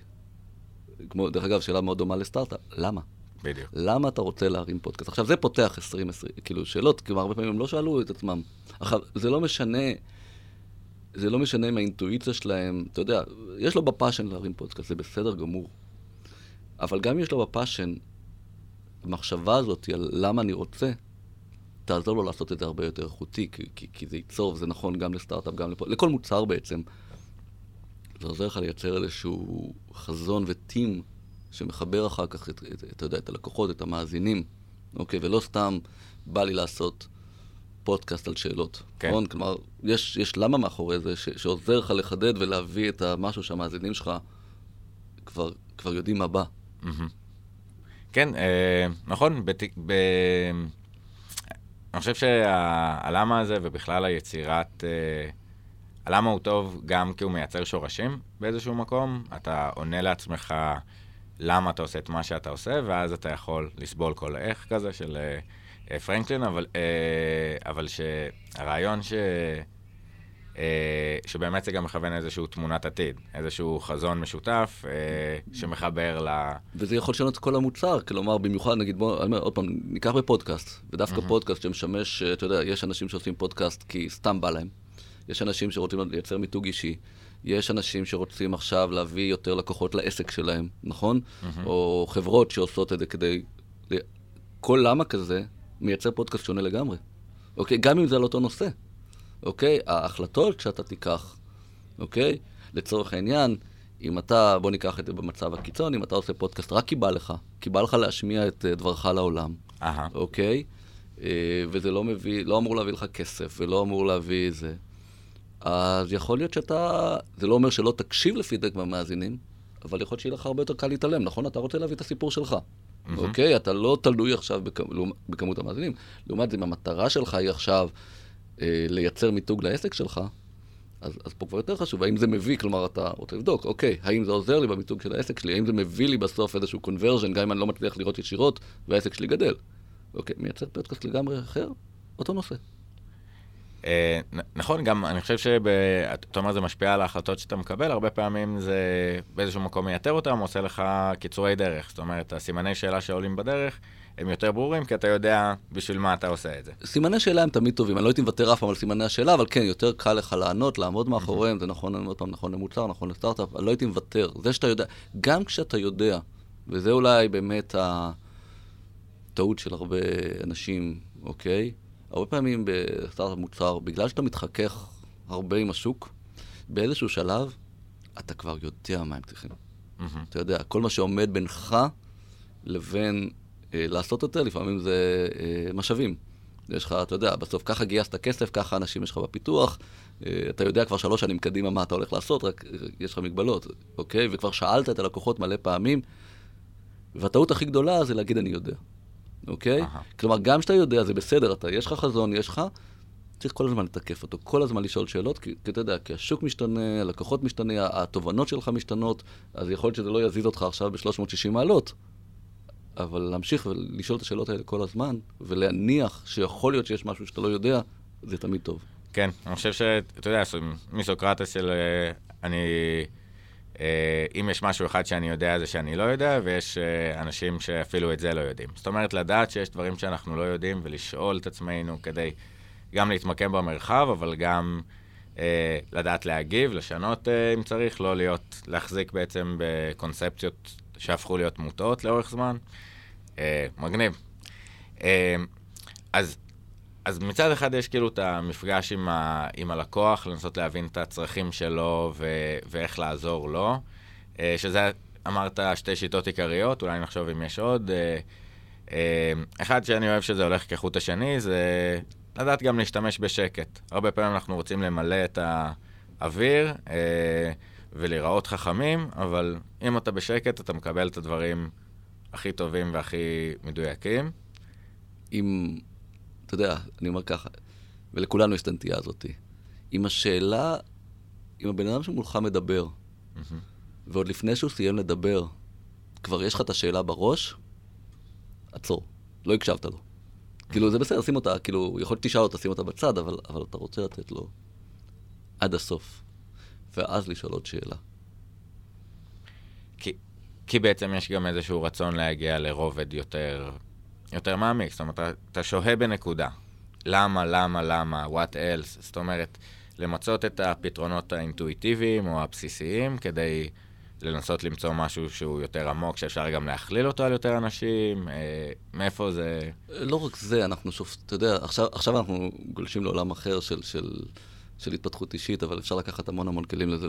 כמו, דרך אגב, שאלה מאוד דומה לסטארט-אפ, למה? בדיוק. למה אתה רוצה להרים פודקאסט? עכשיו, זה פותח 20, 20 כאילו, שאלות, כאילו, הרבה פעמים הם לא שאלו את עצמם. עכשיו, זה לא משנה, זה לא משנה אם האינטואיציה שלהם, אתה יודע, יש לו ב passion להרים פודקאסט, זה בסדר גמור. אבל גם אם יש לו ב passion, המחשבה הזאת על למה אני רוצה, תעזור לו לעשות את זה הרבה יותר איכותי, כי, כי, כי זה ייצור, וזה נכון גם לסטארט-אפ, גם לפ... לכל מוצר בעצם. זה עוזר לך לייצר איזשהו חזון וטים שמחבר אחר כך, את, את, אתה יודע, את הלקוחות, את המאזינים, אוקיי? ולא סתם בא לי לעשות פודקאסט על שאלות, כן. נכון? כלומר, יש, יש למה מאחורי זה, ש, שעוזר לך לחדד ולהביא את המשהו שהמאזינים שלך כבר, כבר יודעים מה בא. מהמם. כן, אה, נכון, בת... ב... אני חושב שהלמה הזה ובכלל היצירת... אה, הלמה הוא טוב גם כי הוא מייצר שורשים באיזשהו מקום, אתה עונה לעצמך למה אתה עושה את מה שאתה עושה, ואז אתה יכול לסבול כל איך כזה של אה, אה, פרנקלין, אבל, אבל שהרעיון ש... אה, שבאמת זה גם מכוון איזושהי תמונת עתיד, איזשהו חזון משותף אה, שמחבר ל... וזה יכול לשנות את כל המוצר, כלומר, במיוחד, נגיד, בוא, אני אומר, עוד פעם, ניקח בפודקאסט, ודווקא. פודקאסט שמשמש, אה, אתה יודע, יש אנשים שעושים פודקאסט כי סתם בא להם, יש אנשים שרוצים לייצר מיתוג אישי, יש אנשים שרוצים עכשיו להביא יותר לקוחות לעסק שלהם, נכון? או חברות שעושות את זה כדי... כל למה כזה מייצר פודקאסט שונה לגמרי, אוקיי? גם אם זה על אותו נושא, אוקיי? ההחלטות שאתה תיקח, אוקיי? לצורך העניין, אם אתה, בוא ניקח את זה במצב הקיצון, אם אתה עושה פודקאסט רק כי בא לך, כי בא לך להשמיע את אה, דברך לעולם, אהה, אוקיי? אה, וזה לא מביא, לא אמור להביא לך כסף, ולא אמור להביא זה. אז יכול להיות שאתה, זה לא אומר שלא תקשיב לפידבק מהמאזינים, אבל יכול להיות שיהיה לך הרבה יותר קל להתעלם, נכון? אתה רוצה להביא את הסיפור שלך, מהמם. אוקיי? אתה לא תלוי עכשיו בכ- בכמות המאזינים. לעומת זה, אם המטרה שלך היא עכשיו אה, לייצר מיתוג לעסק שלך, אז, אז פה כבר יותר חשוב, האם זה מביא, כלומר, אתה רוצה לבדוק, אוקיי, האם זה עוזר לי במיתוג של העסק שלי, האם זה מביא לי בסוף איזשהו קונברז'ן, גם אם אני לא מצליח לראות ישירות, והעסק שלי גדל. אוקיי, מייצר פודקאסט לגמרי אחר, אותו נושא. אה, נכון, גם אני חושב שאתה אומר זה משפיע על ההחלטות שאתה מקבל, הרבה פעמים זה באיזשהו מקום מייתר אותם, עושה לך קיצורי דרך. זאת אומרת, הסימני שאלה שעולים בדרך, הם יותר ברורים, כי אתה יודע בשביל מה אתה עושה את זה. סימני שאלה הם תמיד טובים, אני לא הייתי מוותר אף פעם על סימני השאלה, אבל כן, יותר קל לך לענות, לעמוד מאחוריהם, זה נכון, עוד פעם, נכון למוצר, נכון לסטארט-אפ, אני לא הייתי מוותר. זה שאתה יודע, גם כשאתה יודע, וזה אולי באמת הטעות של הרבה אנשים, אוקיי? הרבה פעמים בסטארט-אפ מוצר, בגלל שאתה מתחכך הרבה עם השוק, באיזשהו שלב, אתה כבר יודע מה הם צריכים. Mm-hmm. אתה יודע, כל מה שעומד בינך לבין אה, לעשות יותר, לפעמים זה אה, משאבים. יש לך, אתה יודע, בסוף ככה גייסת כסף, ככה אנשים יש לך בפיתוח, אה, אתה יודע כבר שלוש שנים קדימה מה אתה הולך לעשות, רק יש לך מגבלות, אוקיי? וכבר שאלת את הלקוחות מלא פעמים, והטעות הכי גדולה זה להגיד אני יודע. אוקיי? Aha. כלומר, גם כשאתה יודע, זה בסדר, אתה, יש לך חזון, יש לך, צריך כל הזמן לתקף אותו, כל הזמן לשאול שאלות, כי, כי אתה יודע, כי השוק משתנה, הלקוחות משתנה, התובנות שלך משתנות, אז יכול להיות שזה לא יזיז אותך עכשיו ב-360 מעלות, אבל להמשיך ולשאול את השאלות האלה כל הזמן, ולהניח שיכול להיות שיש משהו שאתה לא יודע, זה תמיד טוב. כן, אני חושב שאתה יודע, מסוקרטס של אה, אני... אה, אם יש משהו אחד שאני יודע זה שאני לא יודע, ויש אה, אנשים שאפילו את זה לא יודעים. זאת אומרת, לדעת שיש דברים שאנחנו לא יודעים ולשאול את עצמנו כדי גם להתמקם במרחב, אבל גם אה, לדעת להגיב, לשנות אה, אם צריך, לא להיות, להחזיק בעצם בקונספציות שהפכו להיות מוטעות לאורך זמן. אה, מגניב. אה, אז אז מצד אחד יש כאילו את המפגש עם, ה, עם הלקוח, לנסות להבין את הצרכים שלו ו, ואיך לעזור לו, אה, שזה, אמרת, שתי שיטות עיקריות, אולי נחשוב אם יש עוד. אה, אה, אחד שאני אוהב שזה הולך כחוט השני, זה לדעת גם להשתמש בשקט. הרבה פעמים אנחנו רוצים למלא את האוויר ולהיראות חכמים, אבל אם אתה בשקט, אתה מקבל את הדברים הכי טובים והכי מדויקים. אם... אתה יודע, אני אומר ככה, ולכולנו יש את הנטייה הזאת. אם השאלה, אם הבן אדם שמולך מדבר, mm-hmm. ועוד לפני שהוא סיים לדבר, כבר יש לך את השאלה בראש, עצור, לא הקשבת לו. כאילו, זה בסדר, שים אותה, כאילו, יכול להיות שתשאל אותה, שים אותה בצד, אבל, אבל אתה רוצה לתת לו עד הסוף, ואז לשאול עוד שאלה. כי, כי בעצם יש גם איזשהו רצון להגיע לרובד יותר יותר מעמיק, זאת אומרת, אתה שוהה בנקודה. למה, למה, למה, what else, זאת אומרת, למצות את הפתרונות האינטואיטיביים או הבסיסיים כדי לנסות למצוא משהו שהוא יותר עמוק, שאפשר גם להכליל אותו על יותר אנשים, אה, מאיפה זה... לא רק זה, אנחנו שוב, אתה יודע, עכשיו, עכשיו אנחנו גולשים לעולם אחר של, של, של התפתחות אישית, אבל אפשר לקחת המון המון כלים לזה,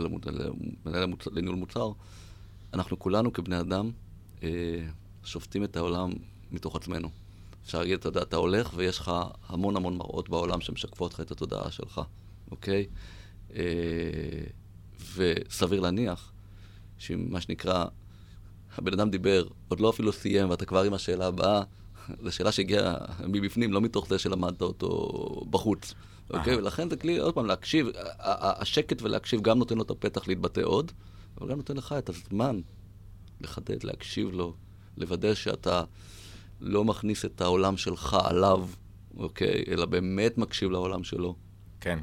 לניהול מוצר. אנחנו כולנו כבני אדם אה, שופטים את העולם מתוך עצמנו. אפשר להגיד, אתה יודע, אתה הולך ויש לך המון המון מראות בעולם שמשקפות לך את התודעה שלך, אוקיי? אה, וסביר להניח שמה שנקרא, הבן אדם דיבר, עוד לא אפילו סיים, ואתה כבר עם השאלה הבאה, זו שאלה שהגיעה מבפנים, לא מתוך זה שלמדת אותו בחוץ. אוקיי? ולכן זה כלי, עוד פעם, להקשיב, השקט ולהקשיב גם נותן לו את הפתח להתבטא עוד, אבל גם נותן לך את הזמן לחדד, להקשיב לו, לוודא שאתה לא מכניס את העולם שלך עליו, אוקיי? אלא באמת מקשיב לעולם שלו. כן.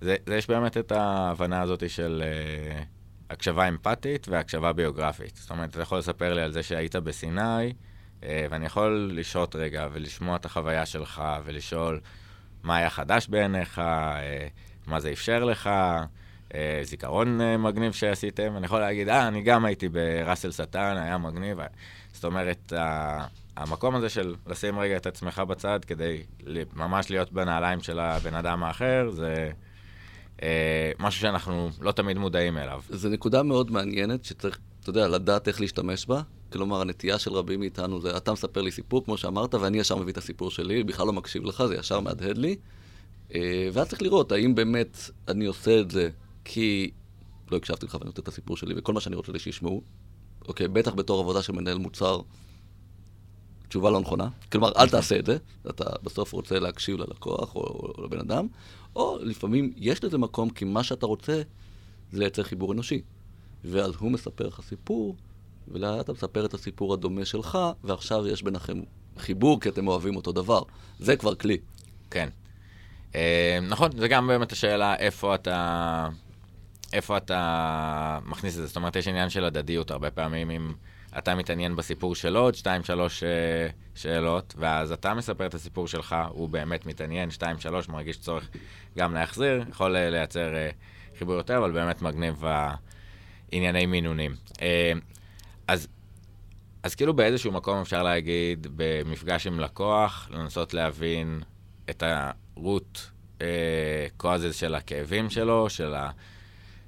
זה, זה יש באמת את ההבנה הזאת של uh, הקשבה אמפתית והקשבה ביוגרפית. זאת אומרת, אתה יכול לספר לי על זה שהיית בסיני, uh, ואני יכול לשהות רגע ולשמוע את החוויה שלך ולשאול מה היה חדש בעיניך, uh, מה זה אפשר לך, uh, זיכרון uh, מגניב שעשיתם. אני יכול להגיד, אה, אני גם הייתי בראסל סטן, היה מגניב. זאת אומרת, המקום הזה של לשים רגע את עצמך בצד כדי ממש להיות בנעליים של הבן אדם האחר, זה אה, משהו שאנחנו לא תמיד מודעים אליו. זו נקודה מאוד מעניינת שצריך, אתה יודע, לדעת איך להשתמש בה. כלומר, הנטייה של רבים מאיתנו זה, אתה מספר לי סיפור, כמו שאמרת, ואני ישר מביא את הסיפור שלי, בכלל לא מקשיב לך, זה ישר מהדהד לי. אה, ואז צריך לראות האם באמת אני עושה את זה כי לא הקשבתי לך ואני נותן את הסיפור שלי, וכל מה שאני רוצה שישמעו. אוקיי, בטח בתור עבודה של מנהל מוצר, תשובה לא נכונה. כלומר, אל תעשה את זה, אתה בסוף רוצה להקשיב ללקוח או, או לבן אדם, או לפעמים יש לזה מקום, כי מה שאתה רוצה זה לייצר חיבור אנושי. ואז הוא מספר לך סיפור, ולאט אתה מספר את הסיפור הדומה שלך, ועכשיו יש ביניכם חיבור כי אתם אוהבים אותו דבר. זה כבר כלי. כן. אה, נכון, זה גם באמת השאלה איפה אתה, איפה אתה מכניס את זה. זאת אומרת, יש עניין של הדדיות הרבה פעמים, אם אתה מתעניין בסיפור שלו, עוד שתיים, שלוש אה, שאלות, ואז אתה מספר את הסיפור שלך, הוא באמת מתעניין, שתיים, שלוש, מרגיש צורך גם להחזיר, יכול אה, לייצר אה, חיבור יותר, אבל באמת מגניב הענייני מינונים. אה, אז, אז כאילו באיזשהו מקום אפשר להגיד, במפגש עם לקוח, לנסות להבין את ה-root אה, causes של הכאבים שלו, של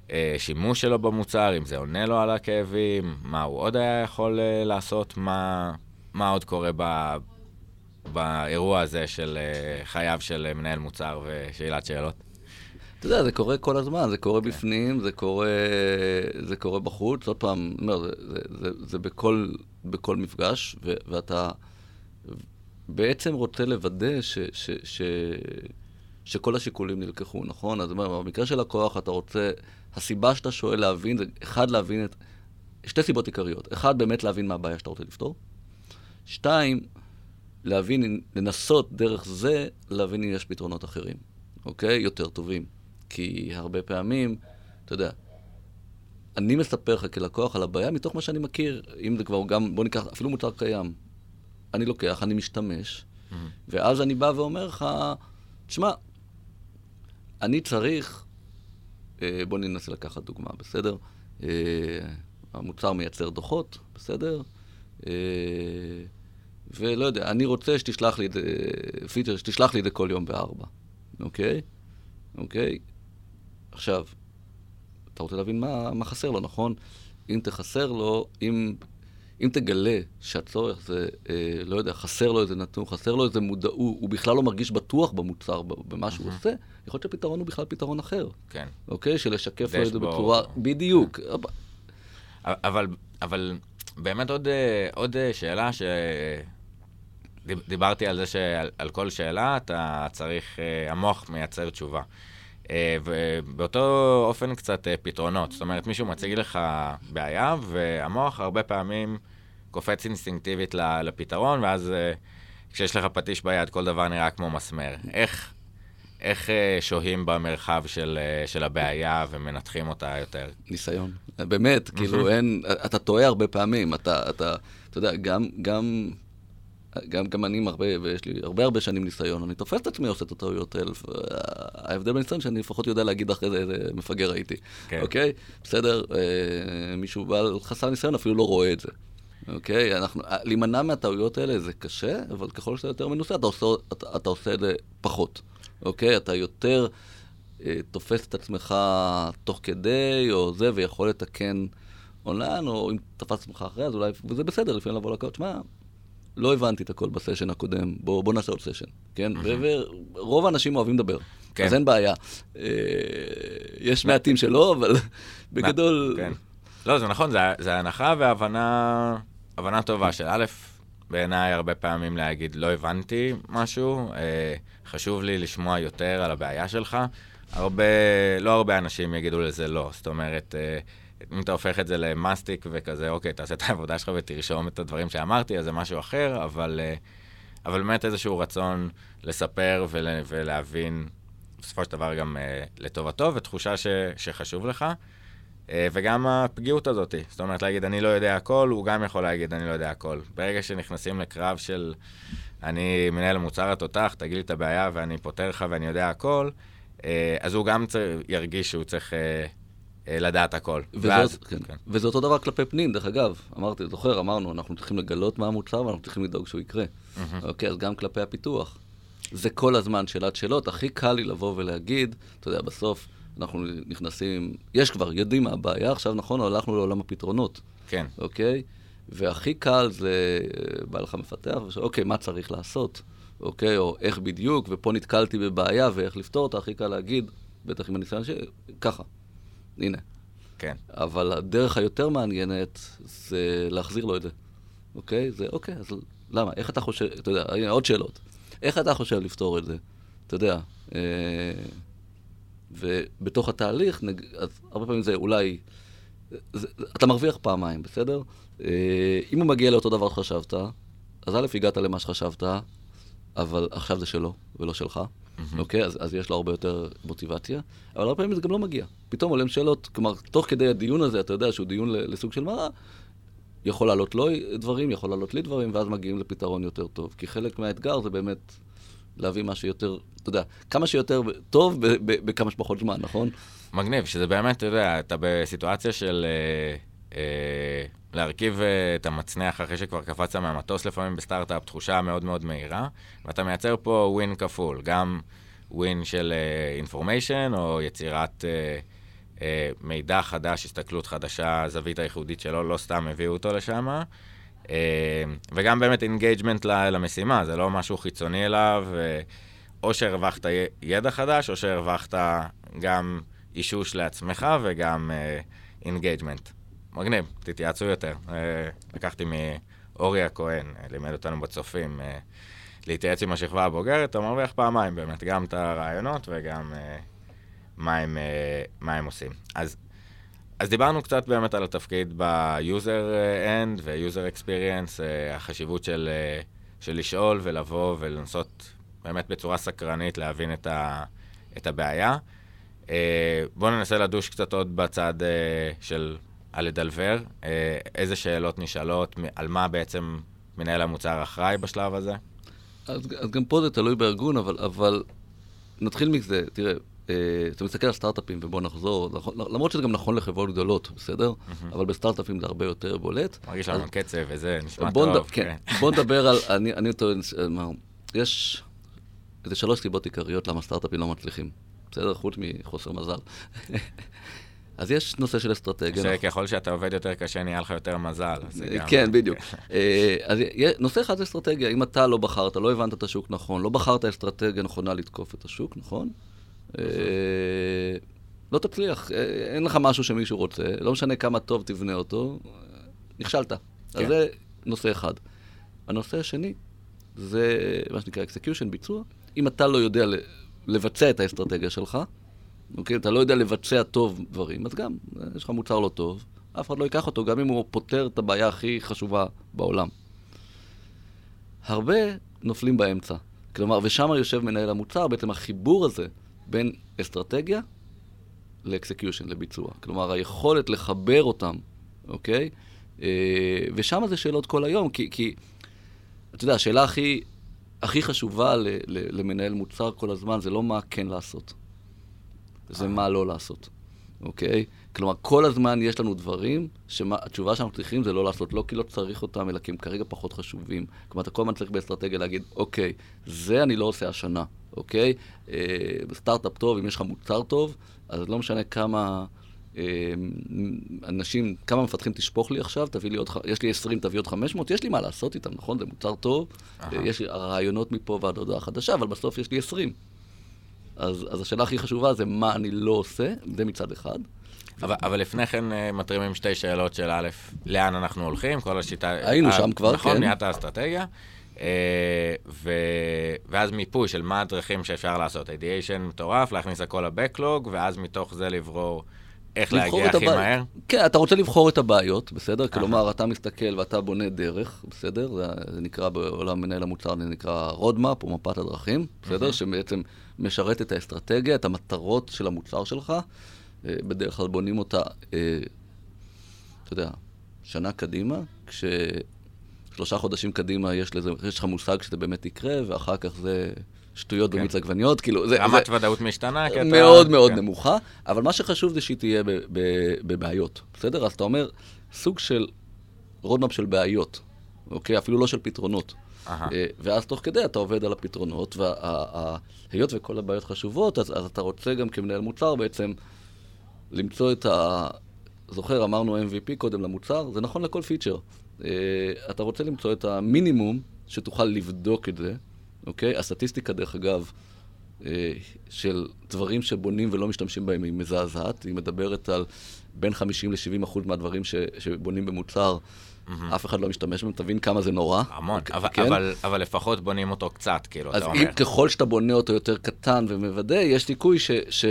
השימוש שלו במוצר, אם זה עונה לו על הכאבים, מה הוא עוד היה יכול אה, לעשות, מה, מה עוד קורה ב, באירוע הזה של אה, חייו של אה, מנהל מוצר ושאלת שאלות. אתה יודע, זה קורה כל הזמן, זה קורה בפנים, זה קורה, זה קורה בחוץ. עוד פעם, אומר, זה, זה, זה, זה בכל, בכל מפגש, ו, ואתה בעצם רוצה לוודא ש, ש, ש, שכל השיקולים נלקחו, נכון? אז במקרה של לקוח אתה רוצה, הסיבה שאתה שואל להבין, זה אחד, להבין את... שתי סיבות עיקריות. אחד, באמת להבין מה הבעיה שאתה רוצה לפתור. שתיים, להבין, לנסות דרך זה, להבין אם יש פתרונות אחרים, אוקיי? יותר טובים. כי הרבה פעמים, אתה יודע, אני מספר לך כלקוח על הבעיה מתוך מה שאני מכיר, אם זה כבר גם, בוא ניקח, אפילו מוצר קיים. אני לוקח, אני משתמש, mm-hmm. ואז אני בא ואומר לך, תשמע, אני צריך, אה, בוא ננסה לקחת דוגמה, בסדר? אה, המוצר מייצר דוחות, בסדר? אה, ולא יודע, אני רוצה שתשלח לי את זה, פיצ'ר, שתשלח לי את זה כל יום בארבע, אוקיי? אוקיי? עכשיו, אתה רוצה להבין מה, מה חסר לו, נכון? אם תחסר לו, אם, אם תגלה שהצורך זה, אה, לא יודע, חסר לו איזה נתון, חסר לו איזה מודעות, הוא בכלל לא מרגיש בטוח במוצר, במה שהוא עושה, יכול להיות שהפתרון הוא בכלל פתרון אחר. כן. אוקיי? שלשקף לו את זה בצורה... בדיוק. אבל, אבל באמת עוד, אה, עוד אה, שאלה ש... דיברתי על זה שעל כל שאלה אתה צריך, אה, המוח מייצר תשובה. אה, ובאותו אופן קצת אה, פתרונות. זאת אומרת, מישהו מציג לך בעיה, והמוח הרבה פעמים קופץ אינסטינקטיבית לפתרון, ואז כשיש לך פטיש ביד, כל דבר נראה כמו מסמר. איך, איך שוהים במרחב של, של הבעיה ומנתחים אותה יותר? ניסיון. באמת, כאילו אין, אתה טועה הרבה פעמים. אתה, אתה, אתה יודע, גם, גם גם, גם אני הרבה, ויש לי הרבה הרבה שנים ניסיון, אני תופס את עצמי עושה את הטעויות האלה. ההבדל בניסיון שאני לפחות יודע להגיד אחרי זה איזה מפגר הייתי, כן. אוקיי? בסדר? אה, מישהו בעל חסר ניסיון אפילו לא רואה את זה. אוקיי? אנחנו, להימנע מהטעויות האלה זה קשה, אבל ככל שאתה יותר מנוסה, אתה עושה, אתה, אתה עושה את זה פחות. אוקיי? אתה יותר אה, תופס את עצמך תוך כדי, או זה, ויכול לתקן אונליין, או אם תפס עצמך אחרי, אז אולי, וזה בסדר, לפעמים לבוא לקוואט, שמע, לא הבנתי את הכל בסשן הקודם, בוא, בוא נעשה עוד סשן, כן? ורוב האנשים אוהבים לדבר, כן. אז אין בעיה. אה, יש מעטים שלא, אבל בגדול... כן. לא, זה נכון, זה, זה הנחה והבנה הבנה טובה של א', בעיניי הרבה פעמים להגיד, לא הבנתי משהו, אה, חשוב לי לשמוע יותר על הבעיה שלך. הרבה, לא הרבה אנשים יגידו לזה לא. זאת אומרת, אה, אם אתה הופך את זה למאסטיק וכזה, אוקיי, תעשה את העבודה שלך ותרשום את הדברים שאמרתי, אז זה משהו אחר, אבל, אה, אבל באמת איזשהו רצון לספר ול, ולהבין, בסופו של דבר גם uh, לטובתו, ותחושה ש, שחשוב לך. Uh, וגם הפגיעות הזאת, זאת אומרת להגיד אני לא יודע הכל, הוא גם יכול להגיד אני לא יודע הכל. ברגע שנכנסים לקרב של אני מנהל מוצר התותח, תגיד לי את הבעיה ואני פותר לך ואני יודע הכל, אז הוא גם צר, ירגיש שהוא צריך... אה, לדעת הכל. וזאת, ואז, כן. כן. וזה אותו דבר כלפי פנים, דרך אגב. אמרתי, זוכר, אמרנו, אנחנו צריכים לגלות מה המוצר ואנחנו צריכים לדאוג שהוא יקרה. Mm-hmm. אוקיי, אז גם כלפי הפיתוח. זה כל הזמן שאלת שאלות. הכי קל לי לבוא ולהגיד, אתה יודע, בסוף אנחנו נכנסים, יש כבר, יודעים מה הבעיה, עכשיו נכון, הלכנו לעולם הפתרונות. כן. אוקיי? והכי קל זה, בא לך מפתח, ושואל, אוקיי, מה צריך לעשות? אוקיי, או איך בדיוק, ופה נתקלתי בבעיה ואיך לפתור אותה, הכי קל להגיד, בטח עם הניסיון שלי, ככה. הנה. כן. אבל הדרך היותר מעניינת זה להחזיר לו את זה, אוקיי? זה אוקיי, אז למה? איך אתה חושב, אתה יודע, הנה עוד שאלות. איך אתה חושב לפתור את זה? אתה יודע, אה, ובתוך התהליך, נג, אז הרבה פעמים זה אולי, זה, אתה מרוויח פעמיים, בסדר? אה, אם הוא מגיע לאותו דבר שחשבת, אז א', הגעת למה שחשבת, אבל עכשיו זה שלו ולא שלך. אוקיי? אז, אז יש לו הרבה יותר מוטיבציה, אבל הרבה פעמים זה גם לא מגיע. פתאום עולים שאלות, כלומר, תוך כדי הדיון הזה, אתה יודע שהוא דיון לסוג של מה, יכול לעלות לו דברים, יכול לעלות לי דברים, ואז מגיעים לפתרון יותר טוב. כי חלק מהאתגר זה באמת להביא משהו יותר, אתה יודע, כמה שיותר טוב בכמה שפחות זמן, נכון? מגניב, שזה באמת, אתה יודע, אתה בסיטואציה של אה, להרכיב אה, את המצנח אחרי שכבר קפצת מהמטוס לפעמים בסטארט-אפ, תחושה מאוד מאוד מהירה, ואתה מייצר פה ווין כפול, גם ווין של אינפורמיישן, אה, או יצירת... אה, אה, מידע חדש, הסתכלות חדשה, זווית הייחודית שלו, לא סתם הביאו אותו לשם. אה, וגם באמת engagement למשימה, זה לא משהו חיצוני אליו, אה, או שהרווחת ידע חדש, או שהרווחת גם אישוש לעצמך וגם engagement. מגניב, תתייעצו יותר. לקחתי מאורי הכהן, לימד אותנו בצופים, להתייעץ עם השכבה הבוגרת, אתה מרוויח פעמיים באמת, גם את הרעיונות וגם מה הם, אה, מה הם עושים. אז, אז דיברנו קצת באמת על התפקיד ב-user end ו-user experience, אה, החשיבות של, אה, של לשאול ולבוא ולנסות באמת בצורה סקרנית להבין את, ה, את הבעיה. בואו ננסה לדוש קצת עוד בצד של הלדלבר, איזה שאלות נשאלות, על מה בעצם מנהל המוצר אחראי בשלב הזה? אז, אז גם פה זה תלוי בארגון, אבל, אבל נתחיל מזה, תראה, אה, אתה מסתכל על סטארט-אפים, ובוא נחזור, נכון, למרות שזה גם נכון לחברות גדולות, בסדר? אבל בסטארט-אפים זה הרבה יותר בולט. מרגיש לנו קצב וזה, נשמע טוב. כן, בוא נדבר על, אני טוען, יש איזה שלוש סיבות עיקריות למה סטארט-אפים לא מצליחים, בסדר? חוץ מחוסר מזל. אז יש נושא של אסטרטגיה. שככל שאתה עובד יותר קשה, נהיה לך יותר מזל. כן, בדיוק. אה, אז נושא אחד זה אסטרטגיה. אם אתה לא בחרת, לא הבנת את השוק נכון, לא בחרת אסטרטגיה נכונה לתקוף את השוק, נכון? אה, לא תצליח, אה, אין לך משהו שמישהו רוצה, לא משנה כמה טוב תבנה אותו, נכשלת. אז כן. זה נושא אחד. הנושא השני זה מה שנקרא execution, ביצוע. אם אתה לא יודע לבצע את האסטרטגיה שלך, אוקיי? אתה לא יודע לבצע טוב דברים, אז גם, אה, יש לך מוצר לא טוב, אף אחד לא ייקח אותו, גם אם הוא פותר את הבעיה הכי חשובה בעולם. הרבה נופלים באמצע. כלומר, ושם יושב מנהל המוצר, בעצם החיבור הזה בין אסטרטגיה לאקסקיושן, לביצוע. כלומר, היכולת לחבר אותם, אוקיי? אה, ושם זה שאלות כל היום, כי, כי אתה יודע, השאלה הכי, הכי חשובה ל, ל, למנהל מוצר כל הזמן זה לא מה כן לעשות, זה מה לא לעשות, אוקיי? כלומר, כל הזמן יש לנו דברים שהתשובה שאנחנו צריכים זה לא לעשות, לא כי לא צריך אותם, אלא כי הם כרגע פחות חשובים. כלומר, אתה כל הזמן צריך באסטרטגיה להגיד, אוקיי, זה אני לא עושה השנה. אוקיי? אה, בסטארט-אפ טוב, אם יש לך מוצר טוב, אז לא משנה כמה אה, אנשים, כמה מפתחים תשפוך לי עכשיו, תביא לי עוד, יש לי 20, תביא עוד 500, יש לי מה לעשות איתם, נכון? זה מוצר טוב, אה, יש רעיונות מפה ועד הודעה חדשה, אבל בסוף יש לי 20. אז, אז השאלה הכי חשובה זה מה אני לא עושה, זה מצד אחד. אבל, אבל לפני כן מתרימים שתי שאלות של א', לאן אנחנו הולכים, כל השיטה... היינו שם כבר, נכון, כן. נכון, נהיית האסטרטגיה. אה, ו... ואז מיפוי של מה הדרכים שאפשר לעשות. ideation מטורף, להכניס הכל ל backlog, ואז מתוך זה לברור איך להגיע הכי הבע... מהר. כן, אתה רוצה לבחור את הבעיות, בסדר? כלומר, אתה מסתכל ואתה בונה דרך, בסדר? זה, זה נקרא בעולם מנהל המוצר, זה נקרא roadmap או מפת הדרכים, בסדר? שבעצם משרת את האסטרטגיה, את המטרות של המוצר שלך. אה, בדרך כלל בונים אותה, אה, אתה יודע, שנה קדימה, כש... שלושה חודשים קדימה יש, לזה, יש לך מושג שזה באמת יקרה, ואחר כך זה שטויות כן. במיץ עגבניות, כאילו... זה, רמת זה, ודאות משתנה, כי אתה... מאוד מאוד כן. נמוכה, אבל מה שחשוב זה שהיא תהיה בבעיות, בסדר? אז אתה אומר, סוג של רודמאפ של בעיות, אוקיי? אפילו לא של פתרונות. Aha. אה, ואז תוך כדי אתה עובד על הפתרונות, והיות וכל הבעיות חשובות, אז, אז אתה רוצה גם כמנהל מוצר בעצם למצוא את ה... זוכר, אמרנו MVP קודם למוצר, זה נכון לכל פיצ'ר. אה, אתה רוצה למצוא את המינימום שתוכל לבדוק את זה, אוקיי? הסטטיסטיקה, דרך אגב, אה, של דברים שבונים ולא משתמשים בהם היא מזעזעת. היא מדברת על בין 50 ל-70 אחוז מהדברים ש, שבונים במוצר, mm-hmm. אף אחד לא משתמש בהם, תבין כמה זה נורא. המון, אבל, כן? אבל, אבל לפחות בונים אותו קצת, כאילו, אתה אומר. אז ככל שאתה בונה אותו יותר קטן ומוודא, יש סיכוי ש... ש...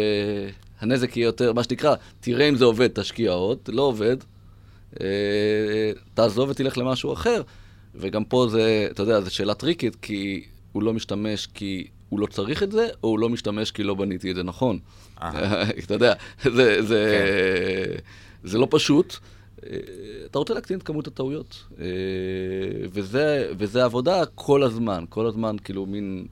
הנזק יהיה יותר, מה שנקרא, תראה אם זה עובד, תשקיע עוד, לא עובד, אה, תעזוב ותלך למשהו אחר. וגם פה זה, אתה יודע, זו שאלה טריקית, כי הוא לא משתמש כי הוא לא צריך את זה, או הוא לא משתמש כי לא בניתי את זה נכון. אתה יודע, זה, זה, כן. זה לא פשוט. אה, אתה רוצה להקטין את כמות הטעויות. אה, וזה, וזה עבודה כל הזמן, כל הזמן, כאילו, מין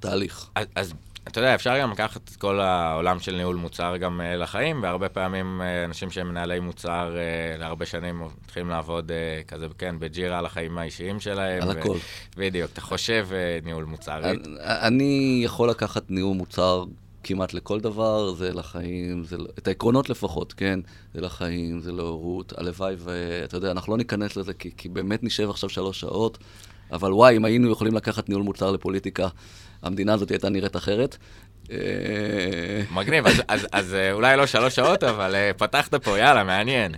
תהליך. אז, אז אתה יודע, אפשר גם לקחת את כל העולם של ניהול מוצר גם uh, לחיים, והרבה פעמים uh, אנשים שהם מנהלי מוצר uh, להרבה שנים מתחילים לעבוד uh, כזה, כן, בג'ירה על החיים האישיים שלהם. על הכל. בדיוק. אתה חושב uh, ניהול מוצר. אני, אני יכול לקחת ניהול מוצר כמעט לכל דבר, זה לחיים, זה, לא- את העקרונות לפחות, כן? זה לחיים, זה להורות, הלוואי ואתה יודע, אנחנו לא ניכנס לזה כי, כי באמת נשב עכשיו שלוש שעות, אבל וואי, אם היינו יכולים לקחת ניהול מוצר לפוליטיקה, המדינה הזאת הייתה נראית אחרת. אה, מגניב, אז, אז, אז אה, אולי לא שלוש שעות, אבל אה, פתחת פה, יאללה, מעניין.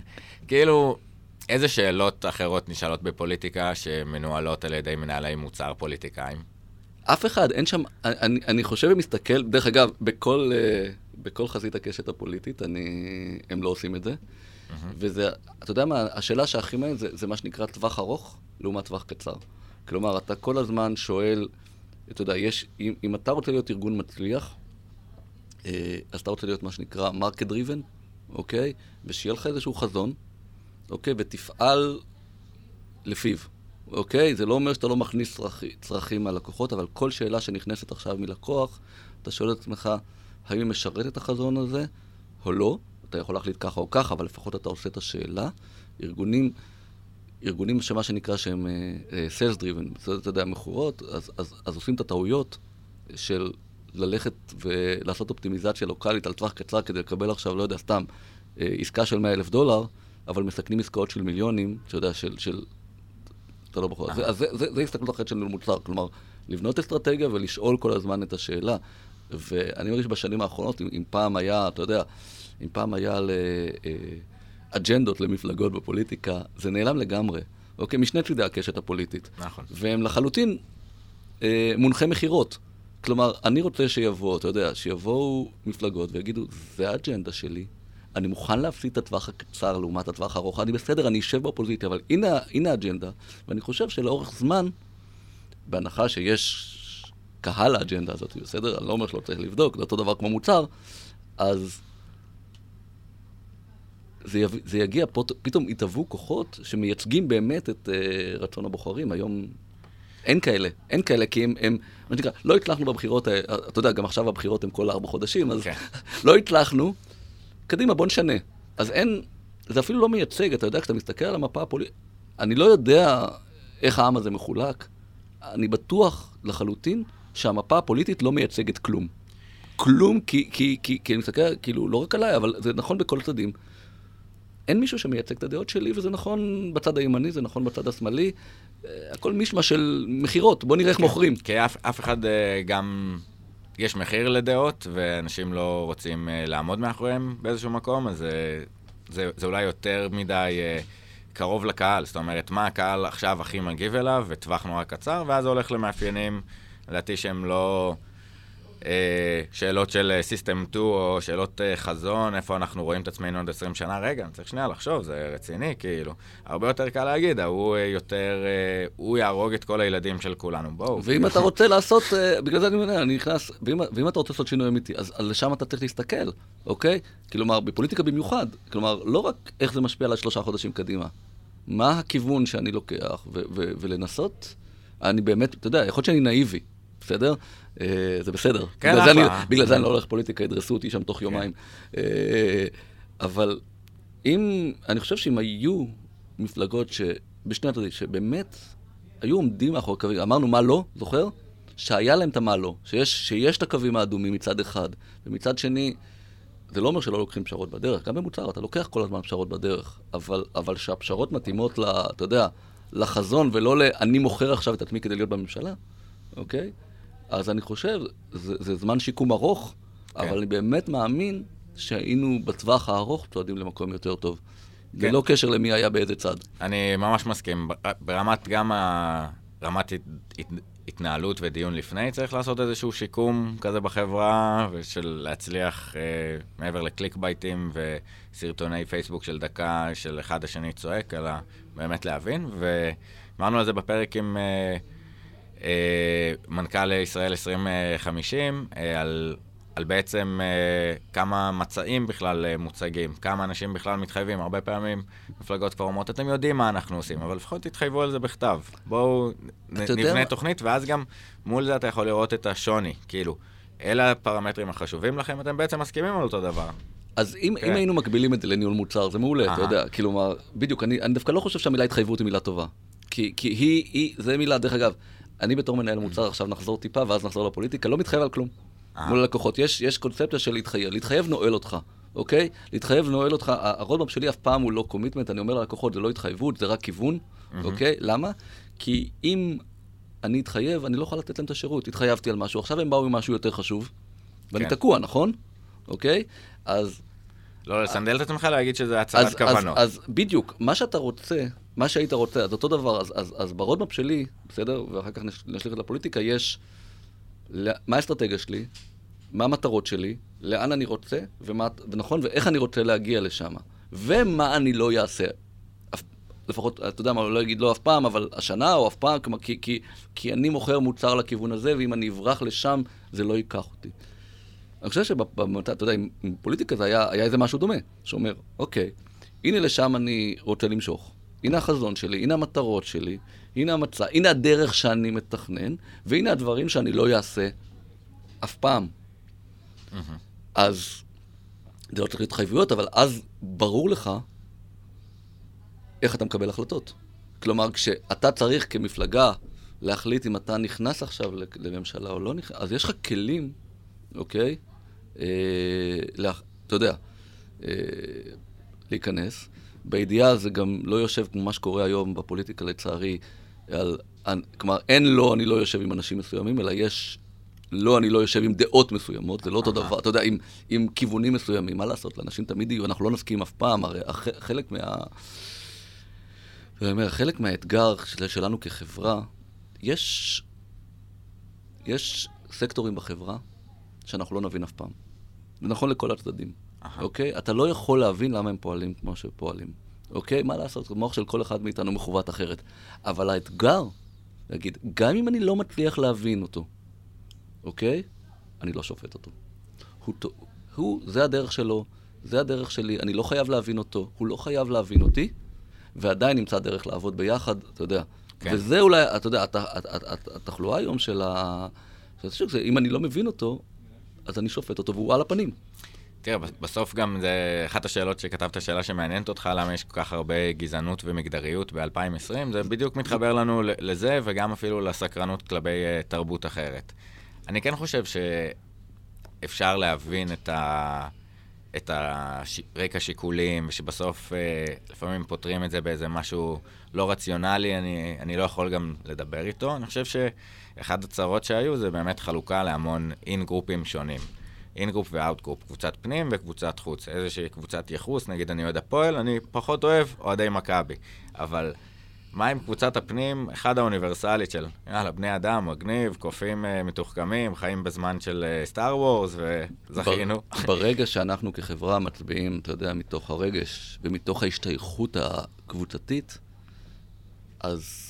כאילו, איזה שאלות אחרות נשאלות בפוליטיקה שמנוהלות על ידי מנהלי מוצר פוליטיקאים? אף אחד, אין שם, אני, אני חושב ומסתכל, דרך אגב, בכל, בכל חזית הקשת הפוליטית, אני, הם לא עושים את זה. Mm-hmm. וזה, אתה יודע מה, השאלה שהכי מעניין זה, זה מה שנקרא טווח ארוך לעומת טווח קצר. כלומר, אתה כל הזמן שואל, אתה יודע, יש, אם, אם אתה רוצה להיות ארגון מצליח, אה, אז אתה רוצה להיות מה שנקרא market driven, אוקיי? ושיהיה לך איזשהו חזון, אוקיי? ותפעל לפיו, אוקיי? זה לא אומר שאתה לא מכניס צרכ, צרכים מהלקוחות, אבל כל שאלה שנכנסת עכשיו מלקוח, אתה שואל את עצמך, האם היא משרת את החזון הזה או לא? אתה יכול להחליט ככה או ככה, אבל לפחות אתה עושה את השאלה. ארגונים... ארגונים שמה שנקרא שהם uh, sales driven, אתה יודע, מכורות, אז, אז, אז עושים את הטעויות של ללכת ולעשות אופטימיזציה לוקאלית על טווח קצר כדי לקבל עכשיו, לא יודע, סתם, uh, עסקה של 100 אלף דולר, אבל מסכנים עסקאות של מיליונים, אתה יודע, של... של אתה לא בחור. אז זה, זה, זה הסתכלות אחרת של מוצר, כלומר, לבנות אסטרטגיה ולשאול כל הזמן את השאלה. ואני מרגיש בשנים האחרונות, אם, אם פעם היה, אתה יודע, אם פעם היה ל... Uh, אג'נדות למפלגות בפוליטיקה, זה נעלם לגמרי. אוקיי? משני צידי הקשת הפוליטית. נכון. והם לחלוטין אה, מונחי מכירות. כלומר, אני רוצה שיבואו, אתה יודע, שיבואו מפלגות ויגידו, זה האג'נדה שלי, אני מוכן להפסיד את הטווח הקצר לעומת הטווח הארוך, אני בסדר, אני אשב באופוזיציה, אבל הנה, הנה האג'נדה, ואני חושב שלאורך זמן, בהנחה שיש קהל לאג'נדה הזאת, בסדר? אני לא אומר שלא צריך לבדוק, זה אותו דבר כמו מוצר, אז זה, יב... זה יגיע, פות... פתאום יתהוו כוחות שמייצגים באמת את uh, רצון הבוחרים. היום אין כאלה, אין כאלה, כי הם, הם מה שנקרא, לא הצלחנו בבחירות, אה, אתה יודע, גם עכשיו הבחירות הן כל ארבע חודשים, אז okay. כן. לא הצלחנו, קדימה, בוא נשנה. אז אין, זה אפילו לא מייצג, אתה יודע, כשאתה מסתכל על המפה הפוליטית, אני לא יודע איך העם הזה מחולק, אני בטוח לחלוטין שהמפה הפוליטית לא מייצגת כלום. כלום, כי, כי, כי, כי אני מסתכל, כאילו, לא רק עליי, אבל זה נכון בכל צדדים. אין מישהו שמייצג את הדעות שלי, וזה נכון בצד הימני, זה נכון בצד השמאלי. אה, הכל מישמע של מכירות, בוא נראה איך כן, מוכרים. כי אף, אף אחד אה, גם... יש מחיר לדעות, ואנשים לא רוצים אה, לעמוד מאחוריהם באיזשהו מקום, אז זה, זה אולי יותר מדי קרוב לקהל. זאת אומרת, מה הקהל עכשיו הכי מגיב אליו, וטווח נורא קצר, ואז זה הולך למאפיינים, לדעתי שהם לא... אה, שאלות של סיסטם 2 או שאלות אה, חזון, איפה אנחנו רואים את עצמנו עוד 20 שנה, רגע, אני צריך שנייה לחשוב, זה רציני, כאילו. הרבה יותר קל להגיד, ההוא אה, יותר, הוא יהרוג את כל הילדים של כולנו, בואו. ואם אתה רוצה לעשות, בגלל זה אני אומר, אני נכנס, ואם, ואם אתה רוצה לעשות שינוי אמיתי, אז, לשם אתה צריך להסתכל, אוקיי? כלומר, בפוליטיקה במיוחד, כלומר, לא רק איך זה משפיע על השלושה חודשים קדימה, מה הכיוון שאני לוקח, ולנסות, אני באמת, אתה יודע, יכול להיות שאני נאיבי, בסדר? אה, זה בסדר. כן, בגלל, זה אני, בגלל זה אני לא הולך לפוליטיקה, ידרסו אותי שם תוך כן. יומיים. אה, אבל אם, אני חושב שאם היו מפלגות שבשני הצדדים, שבאמת היו עומדים מאחורי קווים, אמרנו מה לא, זוכר? שהיה להם את המה לא, שיש, שיש את הקווים האדומים מצד אחד, ומצד שני, זה לא אומר שלא לוקחים פשרות בדרך, גם במוצר אתה לוקח כל הזמן פשרות בדרך, אבל, אבל שהפשרות מתאימות, ל, אתה יודע, לחזון ולא ל... אני מוכר עכשיו את עצמי כדי להיות בממשלה, אוקיי? אז אני חושב, זה, זה זמן שיקום ארוך, כן. אבל אני באמת מאמין שהיינו בטווח הארוך צועדים למקום יותר טוב. כן. ללא קשר למי היה באיזה צד. אני ממש מסכים. ברמת גם ה... רמת הת... התנהלות ודיון לפני, צריך לעשות איזשהו שיקום כזה בחברה, ושל להצליח אה, מעבר לקליק בייטים וסרטוני פייסבוק של דקה של אחד השני צועק, אלא באמת להבין. ואמרנו על זה בפרק עם... אה, אה, מנכ"ל ישראל 2050, אה, על, על בעצם אה, כמה מצעים בכלל אה, מוצגים, כמה אנשים בכלל מתחייבים. הרבה פעמים מפלגות כבר אומרות, אתם יודעים מה אנחנו עושים, אבל לפחות תתחייבו על זה בכתב. בואו יודע נבנה מה- תוכנית, ואז גם מול זה אתה יכול לראות את השוני. כאילו, אלה הפרמטרים החשובים לכם, אתם בעצם מסכימים על אותו דבר. אז אם, כן. אם היינו מקבילים את זה לניהול מוצר, זה מעולה, אתה. יודע, מה, בדיוק, אני, אני דווקא לא חושב שהמילה התחייבות היא מילה טובה. כי, כי היא, היא, זה מילה, דרך אגב, אני בתור מנהל מוצר, עכשיו נחזור טיפה, ואז נחזור לפוליטיקה, לא מתחייב על כלום. אהה. מול הלקוחות, יש, יש קונספציה של להתחייב, להתחייב נועל אותך, אוקיי? להתחייב נועל אותך, ה- ה roadmap שלי אף פעם הוא לא commitment, אני אומר ללקוחות, זה לא התחייבות, זה רק כיוון, אוקיי? למה? כי אם אני אתחייב, אני לא יכול לתת להם את השירות, התחייבתי על משהו, עכשיו הם באו עם משהו יותר חשוב, ואני כן. תקוע, נכון? אוקיי? אז לא לסנדל את עצמך, להגיד שזה הצהרת כוונות. אז, אז בדיוק, מה שאתה רוצה, מה שהיית רוצה, אז אותו דבר, אז, אז, אז ב roadmap שלי, בסדר? ואחר כך נש- נשליך את זה לפוליטיקה, יש מה האסטרטגיה שלי, מה המטרות שלי, לאן אני רוצה, ומה, ונכון, ואיך אני רוצה להגיע לשם, ומה אני לא אעשה. לפחות, אתה יודע מה, לא אגיד לא אף פעם, אבל השנה או אף פעם, כלומר, כי, כי, כי אני מוכר מוצר לכיוון הזה, ואם אני אברח לשם, זה לא ייקח אותי. אני חושב שאתה יודע, עם, עם פוליטיקה זה היה, היה איזה משהו דומה, שאומר, אוקיי, הנה לשם אני רוצה למשוך. הנה החזון שלי, הנה המטרות שלי, הנה המצע, הנה הדרך שאני מתכנן, והנה הדברים שאני לא אעשה אף פעם. אז זה לא צריך להתחייבויות, אבל אז ברור לך איך אתה מקבל החלטות. כלומר, כשאתה צריך כמפלגה להחליט אם אתה נכנס עכשיו לממשלה או לא נכנס, אז יש לך כלים, אוקיי? אה, לה, אתה יודע, אה, להיכנס. בידיעה זה גם לא יושב כמו מה שקורה היום בפוליטיקה, לצערי, על, כלומר, אין לא, אני לא יושב עם אנשים מסוימים, אלא יש לא, אני לא יושב עם דעות מסוימות, זה לא אותו דבר, אתה יודע, עם, עם כיוונים מסוימים, מה לעשות, לאנשים תמיד יהיו, אנחנו לא נסכים אף פעם, הרי הח, חלק מה... אני אומר, חלק מהאתגר של, שלנו כחברה, יש, יש סקטורים בחברה שאנחנו לא נבין אף פעם. זה נכון לכל הצדדים. אוקיי? אתה לא יכול להבין למה הם פועלים כמו שפועלים, אוקיי? מה לעשות, המוח של כל אחד מאיתנו מכוות אחרת. אבל האתגר, להגיד, גם אם אני לא מצליח להבין אותו, אוקיי? אני לא שופט אותו. הוא, הוא, זה הדרך שלו, זה הדרך שלי, אני לא חייב להבין אותו, הוא לא חייב להבין אותי, ועדיין נמצא דרך לעבוד ביחד, אתה יודע. כן. וזה אולי, אתה יודע, הת- הת- הת- הת- התחלואה היום של ה... של השוק זה, אם אני לא מבין אותו, אז אני שופט אותו והוא על הפנים. תראה, בסוף גם זה אחת השאלות שכתבת, שאלה שמעניינת אותך, למה יש כל כך הרבה גזענות ומגדריות ב-2020, זה בדיוק מתחבר לנו לזה, וגם אפילו לסקרנות כלפי אה, תרבות אחרת. אני כן חושב שאפשר להבין את ה... את הרקע השיקולים, ושבסוף אה, לפעמים פותרים את זה באיזה משהו לא רציונלי, אני, אני לא יכול גם לדבר איתו. אני חושב שאחד הצרות שהיו זה באמת חלוקה להמון אין-גרופים שונים. in-group ו out-group, קבוצת פנים וקבוצת חוץ. איזושהי קבוצת יחוס, נגיד אני אוהד הפועל, אני פחות אוהב אוהדי מכבי. אבל מה עם קבוצת הפנים, האחת האוניברסלית של, יאללה, בני אדם, מגניב, קופים uh, מתוחכמים, חיים בזמן של Star uh, Wars, וזכינו. בר- ברגע שאנחנו כחברה מצביעים, אתה יודע, מתוך הרגש ומתוך ההשתייכות הקבוצתית, אז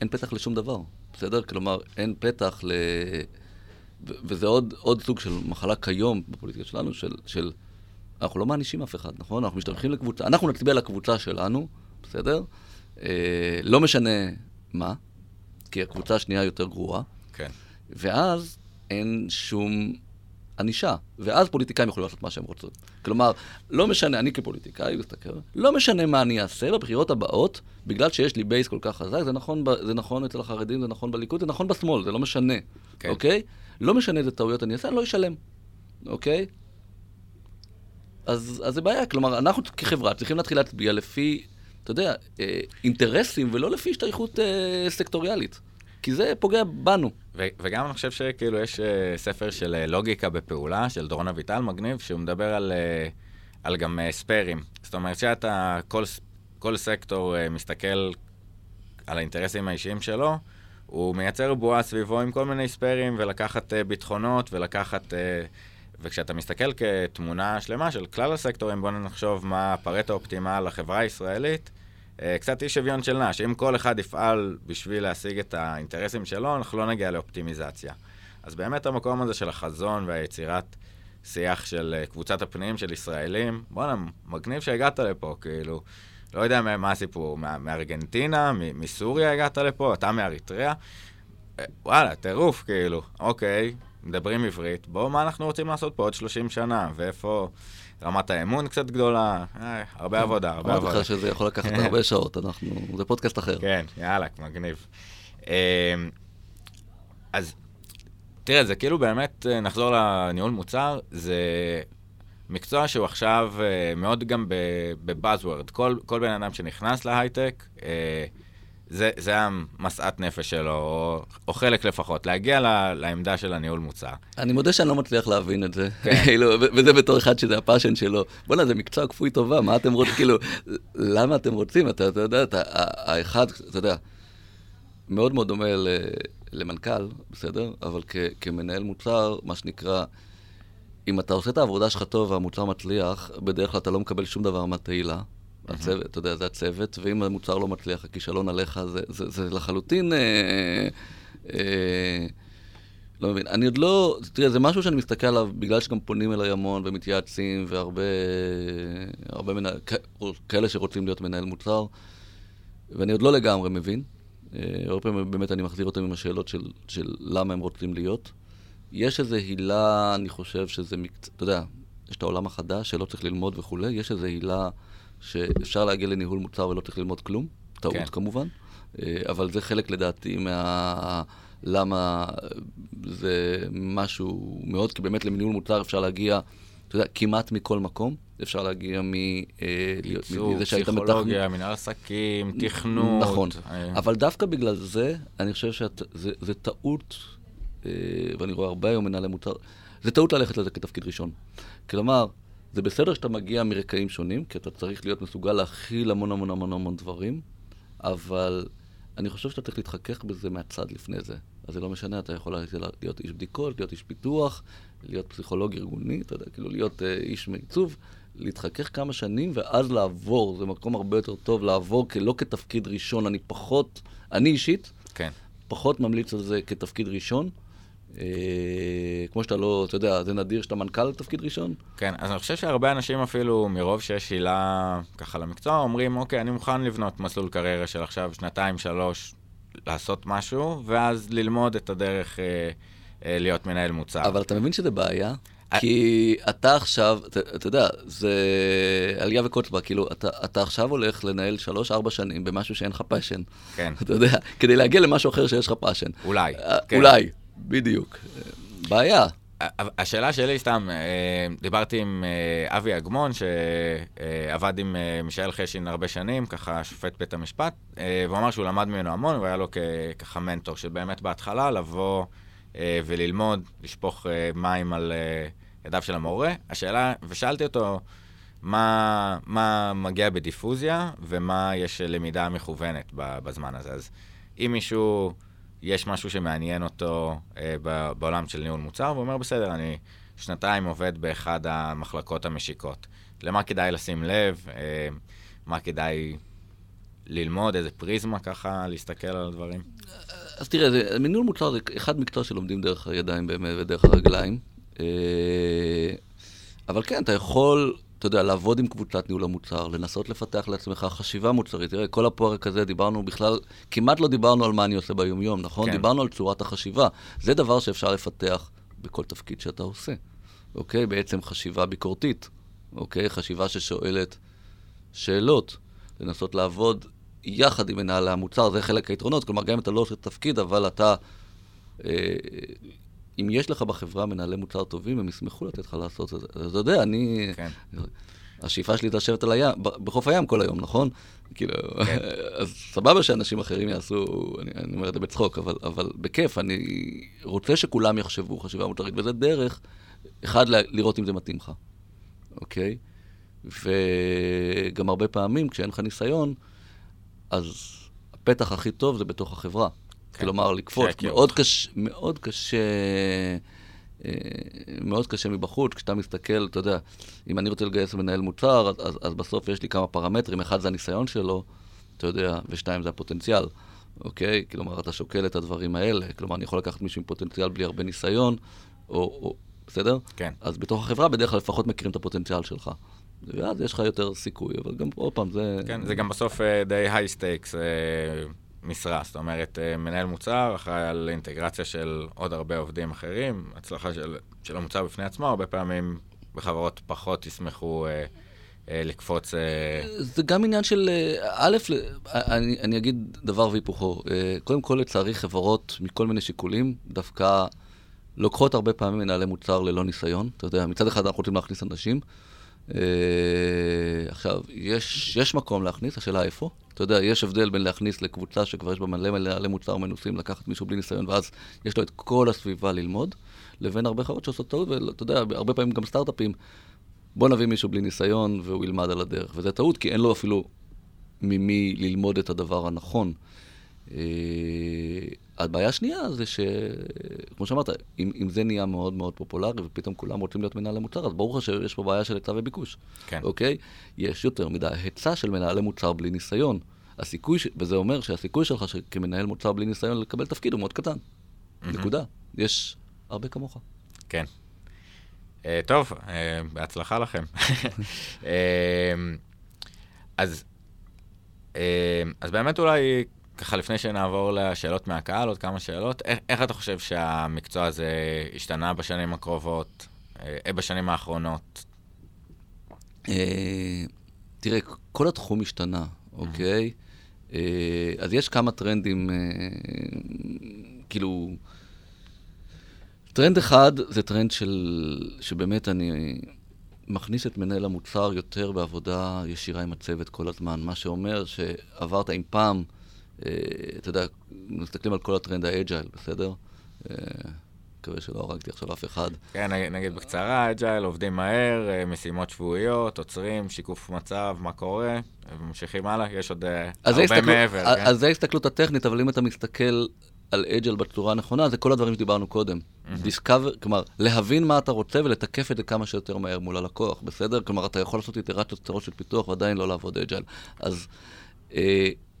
אין פתח לשום דבר, בסדר? כלומר, אין פתח ל... וזה עוד, עוד סוג של מחלה כיום בפוליטיקה שלנו, של, של... אנחנו לא מענישים אף אחד, נכון? אנחנו משתייכים לקבוצה, אנחנו נצביע לקבוצה שלנו, בסדר? אה, לא משנה מה, כי הקבוצה השנייה יותר גרועה. כן. ואז אין שום ענישה. ואז פוליטיקאים יכולים לעשות מה שהם רוצים. כלומר, לא משנה, אני כפוליטיקאי, מסתכל, לא משנה מה אני אעשה בבחירות הבאות, בגלל שיש לי בייס כל כך חזק, זה נכון, זה נכון אצל החרדים, זה נכון בליכוד, זה נכון בשמאל, זה לא משנה, כן. אוקיי? לא משנה איזה טעויות אני אעשה, אני לא אשלם, אוקיי? אז, אז זה בעיה, כלומר, אנחנו כחברה צריכים להתחיל להצביע לפי, אתה יודע, אה, אינטרסים ולא לפי השתייכות אה, סקטוריאלית. כי זה פוגע בנו. ו- וגם אני חושב שכאילו יש uh, ספר של uh, לוגיקה בפעולה, של דורון אביטל מגניב, שהוא מדבר על, uh, על גם uh, ספיירים. זאת אומרת שאתה, כל, כל סקטור uh, מסתכל על האינטרסים האישיים שלו, הוא מייצר בועה סביבו עם כל מיני ספיירים, ולקחת uh, ביטחונות, ולקחת... Uh, וכשאתה מסתכל כתמונה שלמה של כלל הסקטורים, בוא נחשוב מה הפרטו האופטימל לחברה הישראלית, אה, קצת אי שוויון של נש. אם כל אחד יפעל בשביל להשיג את האינטרסים שלו, אנחנו לא נגיע לאופטימיזציה. אז באמת המקום הזה של החזון והיצירת שיח של אה, קבוצת הפנים של ישראלים, בואנה, מגניב שהגעת לפה, כאילו, לא יודע מה, מה הסיפור, מה, מארגנטינה, מסוריה הגעת לפה, אתה מאריתריאה? אה, וואלה, טירוף, כאילו, אוקיי, מדברים עברית, בואו, מה אנחנו רוצים לעשות פה עוד 30 שנה, ואיפה... רמת האמון קצת גדולה, אה, הרבה עבודה, הרבה עבודה. אמרתי לך שזה יכול לקחת הרבה שעות, אנחנו, זה פודקאסט אחר. כן, יאללה, מגניב. אה, אז תראה, זה כאילו באמת, אה, נחזור לניהול מוצר, זה מקצוע שהוא עכשיו אה, מאוד גם בבאזוורד. כל, כל בן אדם שנכנס להייטק, אה, זה, זה המשאת נפש שלו, או, או חלק לפחות, להגיע לה, לעמדה של הניהול מוצר. אני מודה שאני לא מצליח להבין את זה, כן. כאילו, וזה בתור אחד שזה הפאשן שלו. בוא'נה, זה מקצוע כפוי טובה, מה אתם רוצים, כאילו, למה אתם רוצים? אתה, אתה יודע, אתה, האחד, אתה יודע, מאוד מאוד דומה ל, למנכ"ל, בסדר? אבל כ, כמנהל מוצר, מה שנקרא, אם אתה עושה את העבודה שלך טוב והמוצר מצליח, בדרך כלל אתה לא מקבל שום דבר מהתהילה. הצוות, אתה יודע, זה הצוות, ואם המוצר לא מצליח, הכישלון עליך, זה, זה, זה לחלוטין... אה, אה, לא מבין. אני עוד לא... תראה, זה משהו שאני מסתכל עליו, בגלל שגם פונים אליי המון ומתייעצים, והרבה... הרבה מנהל... כאלה שרוצים להיות מנהל מוצר, ואני עוד לא לגמרי מבין. אה, הרבה פעמים באמת אני מחזיר אותם עם השאלות של, של למה הם רוצים להיות. יש איזו הילה, אני חושב שזה מקצוע... אתה יודע, יש את העולם החדש שלא צריך ללמוד וכולי, יש איזו הילה... שאפשר להגיע לניהול מוצר ולא צריך ללמוד כלום, טעות כן. כמובן, אה, אבל זה חלק לדעתי מה... למה זה משהו מאוד, כי באמת לניהול מוצר אפשר להגיע, אתה יודע, כמעט מכל מקום. אפשר להגיע מ... אה, ייצור, פסיכולוגיה, מנהל עסקים, תכנות. נכון, אה. אבל דווקא בגלל זה, אני חושב שזה טעות, ואני רואה הרבה היום מנהלי מוצר, זה טעות ללכת לזה כתפקיד ראשון. כלומר, זה בסדר שאתה מגיע מרקעים שונים, כי אתה צריך להיות מסוגל להכיל המון המון המון המון דברים, אבל אני חושב שאתה צריך להתחכך בזה מהצד לפני זה. אז זה לא משנה, אתה יכול להיות איש בדיקות, להיות איש פיתוח, להיות פסיכולוג ארגוני, אתה יודע, כאילו להיות אה, איש מעיצוב, להתחכך כמה שנים ואז לעבור, זה מקום הרבה יותר טוב לעבור לא כתפקיד ראשון, אני פחות, אני אישית, כן. פחות ממליץ על זה כתפקיד ראשון. אה, כמו שאתה לא, אתה יודע, זה נדיר שאתה מנכ"ל לתפקיד ראשון. כן, אז אני חושב שהרבה אנשים אפילו, מרוב שיש הילה ככה למקצוע, אומרים, אוקיי, אני מוכן לבנות מסלול קריירה של עכשיו שנתיים, שלוש, לעשות משהו, ואז ללמוד את הדרך אה, אה, להיות מנהל מוצר. אבל אתה מבין שזה בעיה? אה, כי אתה עכשיו, אתה, אתה יודע, זה אליה וקוץ בה, כאילו, אתה, אתה עכשיו הולך לנהל שלוש-ארבע שנים במשהו שאין לך passion. כן. אתה יודע, כדי להגיע למשהו אחר שיש לך passion. אולי. אה, כן. אולי. בדיוק. בעיה. השאלה שלי, סתם, אה, דיברתי עם אה, אבי אגמון, שעבד עם אה, מישאל חשין הרבה שנים, ככה שופט בית המשפט, והוא אמר שהוא למד ממנו המון, הוא היה לו ככה מנטור, שבאמת בהתחלה לבוא וללמוד, לשפוך מים על ידיו של המורה. השאלה, ושאלתי אותו, מה, מה מגיע בדיפוזיה ומה יש למידה מכוונת בזמן הזה. אז אם מישהו... יש משהו שמעניין אותו אה, בעולם של ניהול מוצר, והוא אומר, בסדר, אני שנתיים עובד באחד המחלקות המשיקות. למה כדאי לשים לב? אה, מה כדאי ללמוד? איזה פריזמה ככה, להסתכל על הדברים? אז תראה, זה, ניהול מוצר זה אחד מקצוע שלומדים דרך הידיים באמת ודרך הרגליים. אה, אבל כן, אתה יכול אתה יודע, לעבוד עם קבוצת ניהול המוצר, לנסות לפתח לעצמך חשיבה מוצרית. תראה, כל הפרק הזה דיברנו בכלל, כמעט לא דיברנו על מה אני עושה ביומיום, נכון? כן. דיברנו על צורת החשיבה. זה דבר שאפשר לפתח בכל תפקיד שאתה עושה, אוקיי? בעצם חשיבה ביקורתית, אוקיי? חשיבה ששואלת שאלות, לנסות לעבוד יחד עם מנהלי המוצר, זה חלק היתרונות. כלומר, גם אם אתה לא עושה תפקיד, אבל אתה... אה, אם יש לך בחברה מנהלי מוצר טובים, הם ישמחו לתת לך לעשות את זה. אתה יודע, אני... כן. השאיפה שלי זה לשבת על הים, בחוף הים כל היום, נכון? כאילו, כן. אז סבבה שאנשים אחרים יעשו, אני, אני אומר את זה בצחוק, אבל, אבל בכיף, אני רוצה שכולם יחשבו חשיבה מותרית, וזה דרך, אחד, לראות אם זה מתאים לך, אוקיי? וגם הרבה פעמים, כשאין לך ניסיון, אז הפתח הכי טוב זה בתוך החברה. כן. כלומר, לקפוץ. מאוד קשה, מאוד קשה, אה, מאוד קשה מבחוץ, כשאתה מסתכל, אתה יודע, אם אני רוצה לגייס מנהל מוצר, אז, אז, אז בסוף יש לי כמה פרמטרים, אחד זה הניסיון שלו, אתה יודע, ושתיים זה הפוטנציאל, אוקיי? כלומר, אתה שוקל את הדברים האלה. כלומר, אני יכול לקחת מישהו עם פוטנציאל בלי הרבה ניסיון, או, או בסדר? כן. אז בתוך החברה בדרך כלל לפחות מכירים את הפוטנציאל שלך. ואז יש לך יותר סיכוי, אבל גם, עוד פעם, זה... כן, זה גם בסוף אה, די high stakes אה, משרה. זאת אומרת, אה, מנהל מוצר אחראי על אינטגרציה של עוד הרבה עובדים אחרים. הצלחה של, של המוצר בפני עצמו, הרבה פעמים בחברות פחות ישמחו אה, אה, לקפוץ... אה, זה גם עניין של, אה, א', ל- אני, אני אגיד דבר והיפוכו. אה, קודם כל, לצערי, חברות מכל מיני שיקולים, דווקא לוקחות הרבה פעמים מנהלי מוצר ללא ניסיון. אתה יודע, מצד אחד אנחנו רוצים להכניס אנשים. אה, עכשיו, יש, יש מקום להכניס, השאלה איפה. אתה יודע, יש הבדל בין להכניס לקבוצה שכבר יש בה מלא מנהלי מוצר מנוסים, לקחת מישהו בלי ניסיון, ואז יש לו את כל הסביבה ללמוד, לבין הרבה חברות שעושות טעות, ואתה יודע, הרבה פעמים גם סטארט-אפים. בוא נביא מישהו בלי ניסיון והוא ילמד על הדרך. וזה טעות, כי אין לו אפילו ממי ללמוד את הדבר הנכון. אה, הבעיה השנייה זה ש... כמו שאמרת, אם, אם זה נהיה מאוד מאוד פופולרי ופתאום כולם רוצים להיות מנהלי מוצר, אז ברור לך שיש פה בעיה של היצע וביקוש. כן. אוקיי? יש יותר מדי היצע של מנהלי מוצר בלי ניסיון. הסיכוי, ש... וזה אומר שהסיכוי שלך ש... כמנהל מוצר בלי ניסיון לקבל תפקיד הוא מאוד קטן. נקודה. יש הרבה כמוך. כן. Uh, טוב, uh, בהצלחה לכם. uh, אז, uh, אז באמת אולי, ככה לפני שנעבור לשאלות מהקהל, עוד כמה שאלות, איך, איך אתה חושב שהמקצוע הזה השתנה בשנים הקרובות, uh, בשנים האחרונות? אה, תראה, כל התחום השתנה, אוקיי? אה, אז יש כמה טרנדים, אה, כאילו... טרנד אחד זה טרנד של, שבאמת אני מכניס את מנהל המוצר יותר בעבודה ישירה עם הצוות כל הזמן, מה שאומר שעברת עם פעם, אה, אתה יודע, מסתכלים על כל הטרנד ה agile, בסדר? אה, מקווה שלא הרגתי עכשיו אף אחד. כן, נגיד, בקצרה, agile, עובדים מהר, אה, משימות שבועיות, עוצרים, שיקוף מצב, מה קורה, וממשיכים הלאה, יש עוד אה, הרבה הסתכלות- מעבר. אז- כן? אז זה ההסתכלות הטכנית, אבל אם אתה מסתכל על אג'ל בצורה הנכונה, זה כל הדברים שדיברנו קודם. דיסקאבר, כלומר, להבין מה אתה רוצה ולתקף את זה כמה שיותר מהר מול הלקוח, בסדר? כלומר, אתה יכול לעשות איטרציות קצרות של פיתוח ועדיין לא לעבוד אג'ל. אז אה,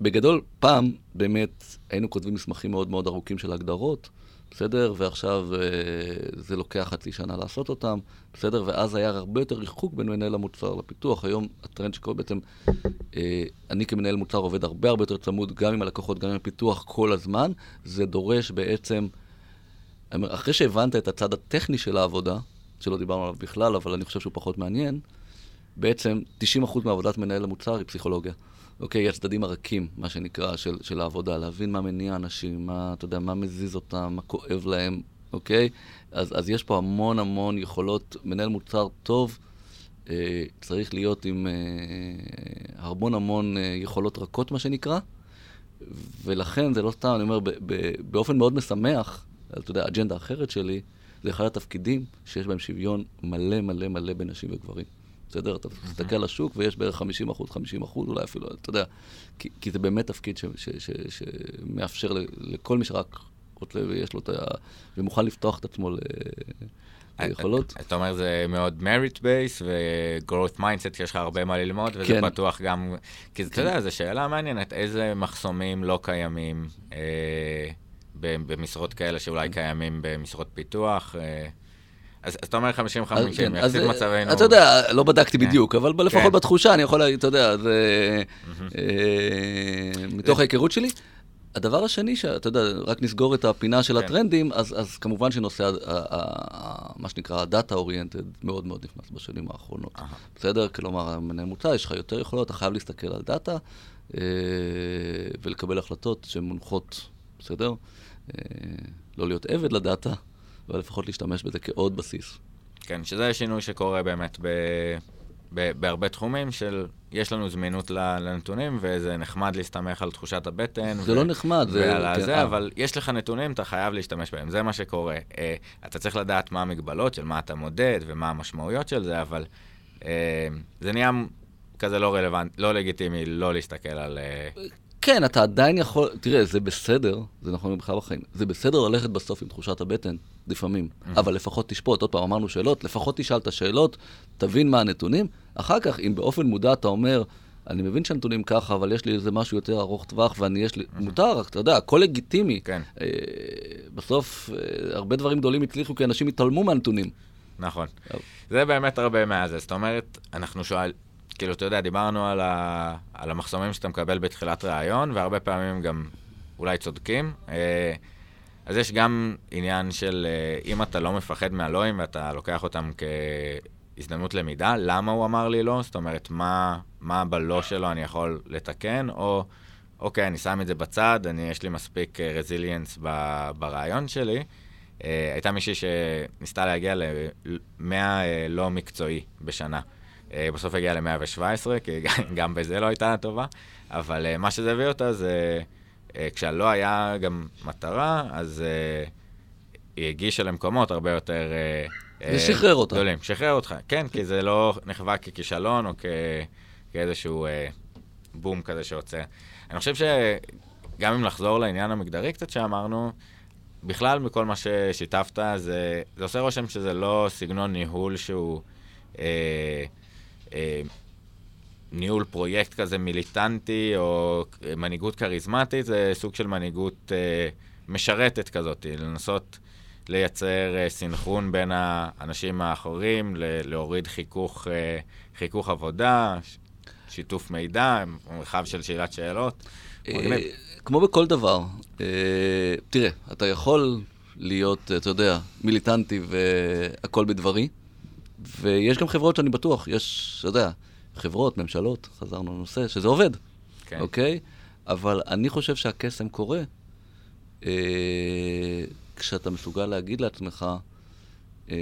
בגדול, פעם באמת היינו כותבים מסמכים מאוד מאוד ארוכים של הגדרות, בסדר? ועכשיו אה, זה לוקח חצי שנה לעשות אותם, בסדר? ואז היה הרבה יותר ריחוק בין מנהל המוצר לפיתוח. היום הטרנד שקורה בעצם, אה, אני כמנהל מוצר עובד הרבה הרבה יותר צמוד, גם עם הלקוחות, גם עם הפיתוח כל הזמן. זה דורש בעצם, אחרי שהבנת את הצד הטכני של העבודה, שלא דיברנו עליו בכלל, אבל אני חושב שהוא פחות מעניין, בעצם 90% מעבודת מנהל המוצר היא פסיכולוגיה. אוקיי, הצדדים הרכים, מה שנקרא, של, של העבודה, להבין מה מניע אנשים, מה, אתה יודע, מה מזיז אותם, מה כואב להם, אוקיי? אז, אז יש פה המון המון יכולות. מנהל מוצר טוב אה, צריך להיות עם אה, המון המון אה, יכולות רכות, מה שנקרא, ולכן זה לא סתם, אני אומר, ב, ב, באופן מאוד משמח, אתה יודע, אג'נדה אחרת שלי, זה אחד התפקידים שיש בהם שוויון מלא מלא מלא בין נשים וגברים. בסדר? אתה מסתכל על השוק ויש בערך 50 אחוז, 50 אחוז, אולי אפילו, אתה יודע, כי, כי זה באמת תפקיד ש, ש, ש, שמאפשר לכל מי שרק רוצה ויש לו את ה... ומוכן לפתוח את עצמו ל, ליכולות. אתה אומר זה מאוד merit base ו-growth mindset, יש לך הרבה מה ללמוד, וזה כן. פתוח גם, כי אתה יודע, זו שאלה מעניינת, איזה מחסומים לא קיימים אה, במשרות כאלה שאולי קיימים במשרות פיתוח. אה, אז אתה אומר 50-50, אז כן, יחסית אה, מצבנו. אתה יודע, לא בדקתי כן. בדיוק, אבל לפחות כן. בתחושה אני יכול אתה יודע, זה... אה, מתוך ההיכרות שלי. הדבר השני, שאתה יודע, רק נסגור את הפינה של. הטרנדים, אז, כמובן שנושא, מה שנקרא, ה data oriented, מאוד מאוד נכנס בשנים האחרונות. בסדר? כלומר, מנהל מוצר, יש לך יותר יכולות, אתה חייב להסתכל על data אה, ולקבל החלטות שמונחות, בסדר? אה, לא להיות עבד ל data, אבל לפחות להשתמש בזה כעוד בסיס. כן, שזה שינוי שקורה באמת ב... ב- בהרבה תחומים של יש לנו זמינות לנתונים, וזה נחמד להסתמך על תחושת הבטן. זה לא נחמד, זה- ועל כן, הזה, אה. אבל יש לך נתונים, אתה חייב להשתמש בהם, זה מה שקורה. אה, אתה צריך לדעת מה המגבלות של מה אתה מודד ומה המשמעויות של זה, אבל אה, זה נהיה כזה לא רלוונטי, לא לגיטימי לא להסתכל על... אה, כן, אתה עדיין יכול, תראה, זה בסדר, זה נכון בכלל בחיים, זה בסדר ללכת בסוף עם תחושת הבטן, לפעמים, אבל לפחות תשפוט, עוד פעם אמרנו שאלות, לפחות תשאל את השאלות, תבין מה הנתונים, אחר כך, אם באופן מודע אתה אומר, אני מבין שהנתונים ככה, אבל יש לי איזה משהו יותר ארוך טווח, ואני, יש לי, מותר, אתה יודע, הכל לגיטימי. כן. אה, בסוף, אה, הרבה דברים גדולים הצליחו כי אנשים התעלמו מהנתונים. נכון. טוב. זה באמת הרבה מהזה. זאת אומרת, אנחנו שואל, כאילו, אתה יודע, דיברנו על, ה, על המחסומים שאתה מקבל בתחילת ראיון, והרבה פעמים גם אולי צודקים. אה, אז יש גם עניין של אה, אם אתה לא מפחד מהלואים ואתה לוקח אותם כהזדמנות למידה, למה הוא אמר לי לא? זאת אומרת, מה, מה בלא שלו אני יכול לתקן, או אוקיי, אני שם את זה בצד, אני, יש לי מספיק רזיליאנס ברעיון שלי. הייתה מישהי שניסתה להגיע ל-100 uh, לא מקצועי בשנה. Uh, בסוף הגיעה ל-117, כי גם בזה לא הייתה טובה, אבל uh, מה שזה הביא אותה זה, uh, כשלא היה גם מטרה, אז היא הגישה למקומות הרבה יותר... זה שחרר אותה. גדולים. שחרר אותך, כן, כי זה לא נחווה ככישלון או כ... כאיזשהו בום כזה שעוצר. אני חושב שגם אם לחזור לעניין המגדרי קצת שאמרנו, בכלל, מכל מה ששיתפת, זה, זה עושה רושם שזה לא סגנון ניהול שהוא אה, אה, ניהול פרויקט כזה מיליטנטי או מנהיגות כריזמטית, זה סוג של מנהיגות אה, משרתת כזאת, לנסות לייצר אה, סנכרון בין האנשים האחרים, ל- להוריד חיכוך, אה, חיכוך עבודה, ש- שיתוף מידע, מרחב של שאלת שאלות. מגניב. אה, כמו בכל דבר, אה, תראה, אתה יכול להיות, אתה יודע, מיליטנטי והכל בדברי, ויש גם חברות שאני בטוח, יש, אתה יודע, חברות, ממשלות, חזרנו לנושא, שזה עובד, כן. אוקיי? אבל אני חושב שהקסם קורה אה, כשאתה מסוגל להגיד לעצמך, אה,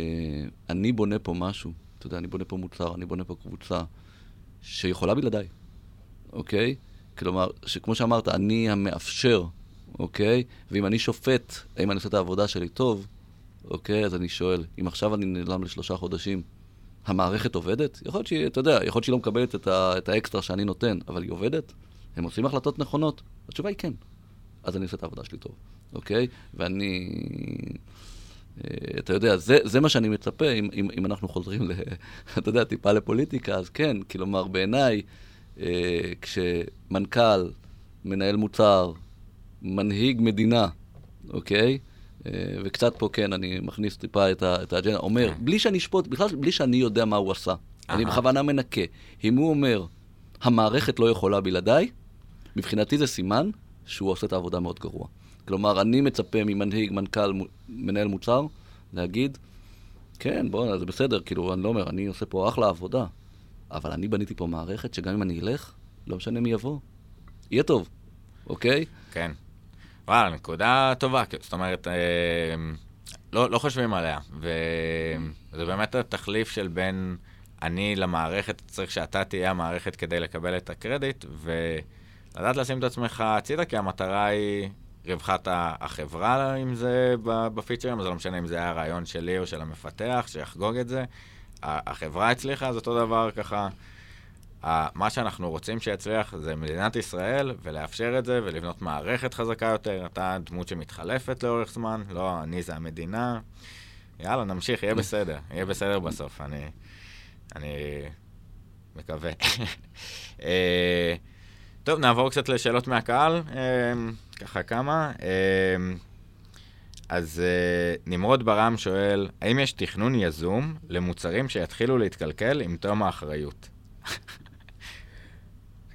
אני בונה פה משהו, אתה יודע, אני בונה פה מוצר, אני בונה פה קבוצה שיכולה בלעדיי, אוקיי? כלומר, שכמו שאמרת, אני המאפשר, אוקיי? ואם אני שופט האם אני עושה את העבודה שלי טוב, אוקיי? אז אני שואל, אם עכשיו אני נעלם לשלושה חודשים, המערכת עובדת? יכול להיות שהיא, אתה יודע, יכול להיות שהיא לא מקבלת את, ה, את האקסטרה שאני נותן, אבל היא עובדת? הם עושים החלטות נכונות? התשובה היא כן. אז אני עושה את העבודה שלי טוב, אוקיי? ואני... אה, אתה יודע, זה, זה מה שאני מצפה, אם, אם, אם אנחנו חוזרים, ל, אתה יודע, טיפה לפוליטיקה, אז כן, כלומר, בעיניי, אה, כשמנכ"ל, מנהל מוצר, מנהיג מדינה, אוקיי? אה, וקצת פה, כן, אני מכניס טיפה את, האג'נדה, אומר, בלי שאני אשפוט, בכלל בלי שאני יודע מה הוא עשה. אני. בכוונה מנקה. אם הוא אומר, המערכת לא יכולה בלעדיי, מבחינתי זה סימן שהוא עושה את העבודה מאוד גרוע. כלומר, אני מצפה ממנהיג, מנכ"ל, מנהל מוצר, להגיד, כן, בוא, זה בסדר, כאילו, אני לא אומר, אני עושה פה אחלה עבודה, אבל אני בניתי פה מערכת שגם אם אני אלך, לא משנה מי יבוא, יהיה טוב, אוקיי? כן. וואלה, נקודה טובה. זאת אומרת, אה, לא, לא חושבים עליה. וזה באמת התחליף של בין אני למערכת, צריך שאתה תהיה המערכת כדי לקבל את הקרדיט, ולדעת לשים את עצמך הצידה, כי המטרה היא רווחת החברה, אם זה בפיצ'רים, אז לא משנה אם זה היה הרעיון שלי או של המפתח, שיחגוג את זה. החברה הצליחה, אז אותו דבר ככה. מה שאנחנו רוצים שיצליח זה מדינת ישראל, ולאפשר את זה, ולבנות מערכת חזקה יותר. אתה דמות שמתחלפת לאורך זמן, לא, אני זה המדינה. יאללה, נמשיך, יהיה בסדר. יהיה בסדר בסוף, אני... אני מקווה. אה, טוב, נעבור קצת לשאלות מהקהל, אה, ככה כמה. אה, אז אה, נמרוד ברם שואל, האם יש תכנון יזום למוצרים שיתחילו להתקלקל עם תום האחריות?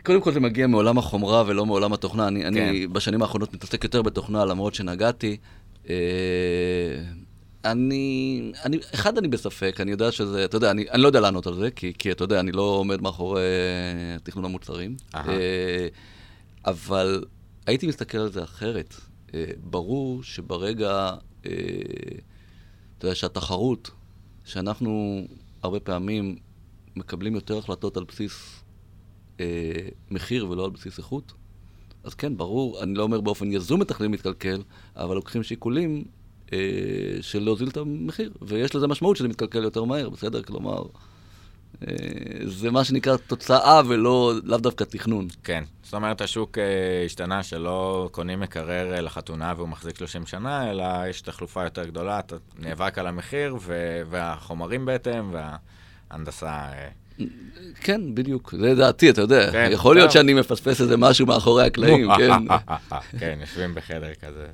קודם כל זה מגיע מעולם החומרה ולא מעולם התוכנה. אני, כן. אני בשנים האחרונות מתעסק יותר בתוכנה, למרות שנגעתי. אה, אני, אני, אחד, אני בספק, אני יודע שזה, אתה יודע, אני, אני לא יודע לענות על זה, כי, כי אתה יודע, אני לא עומד מאחורי אה, תכנון המוצרים. אה, אבל הייתי מסתכל על זה אחרת. אה, ברור שברגע, אה, אתה יודע, שהתחרות, שאנחנו הרבה פעמים מקבלים יותר החלטות על בסיס אה, מחיר ולא על בסיס איכות, אז כן, ברור, אני לא אומר באופן יזום מתכננים להתקלקל, אבל לוקחים שיקולים אה, של להוזיל את המחיר, ויש לזה משמעות שזה מתקלקל יותר מהר, בסדר? כלומר, אה, זה מה שנקרא תוצאה ולא, לאו דווקא תכנון. כן. זאת אומרת, השוק אה, השתנה שלא קונים מקרר אה, לחתונה והוא מחזיק 30 שנה, אלא יש תחלופה יותר גדולה, אתה נאבק על המחיר, והחומרים בהתאם, וההנדסה אה, כן, בדיוק, זה דעתי, אתה יודע. כן, יכול להיות. שאני מפספס איזה משהו מאחורי הקלעים, כן. כן, יושבים בחדר כזה.